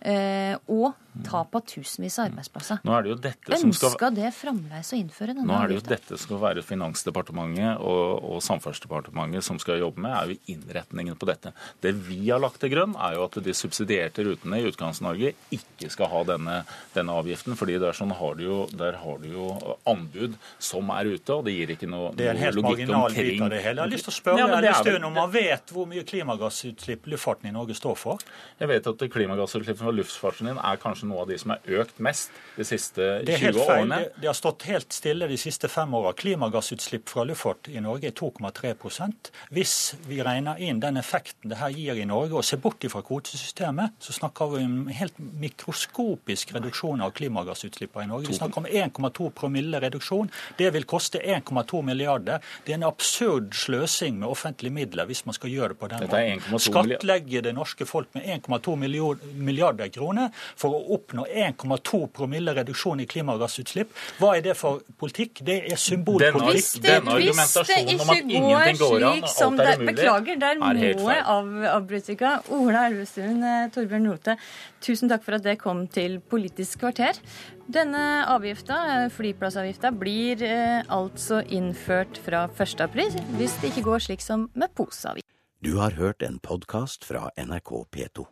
og tap av tusenvis av arbeidsplasser Nå er det jo dette som skal Ønsker det fremdeles å innføre denne Nå er det jo dette som skal være Finansdepartementet og, og Samferdselsdepartementet som skal jobbe med, er jo innretningen på dette. Det vi har lagt til grunn, er jo at de subsidierte rutene i Utkants-Norge ikke skal ha denne, denne avgiften. fordi der, sånn har du jo, der har du jo anbud som er ute, og det gir ikke noe, logikk omkring Det er en helt marginal bit av det hele. Jeg har lyst til å spørre Ja, er Elvestuen om han vet hvor mye klimagassutslipp luftfarten i Norge står for? Jeg vet at klimagassutslippene luftfarten din er kanskje noe av de som er økt mest de siste Det er 20 helt feil. årene. Det, det har stått helt stille de siste fem åra. Klimagassutslipp fra luftfart i Norge er 2,3% Hvis vi regner inn den effekten det her gir i Norge, og ser bort fra kvotesystemet, så snakker vi om helt mikroskopisk reduksjon av klimagassutslippene i Norge. Vi snakker om 1,2 promille reduksjon. Det vil koste 1,2 milliarder. Det er en absurd sløsing med offentlige midler hvis man skal gjøre det på den måten. 1,2. Skattlegge det norske folk med 1,2 milliard milliarder milliarder kroner for å oppnå 1,2 promille reduksjon i klimagassutslipp. Hva er det for politikk? Det er symbolpolitikk. Hvis det, hvis det ikke går slik som det Beklager, der må jeg av, avbryte. Ola Elvestuen, eh, Torbjørn Rote, tusen takk for at det kom til Politisk kvarter. Denne avgifta, eh, flyplassavgifta, blir eh, altså innført fra 1. april, hvis det ikke går slik som med poseavgift. Du har hørt en podkast fra NRK P2.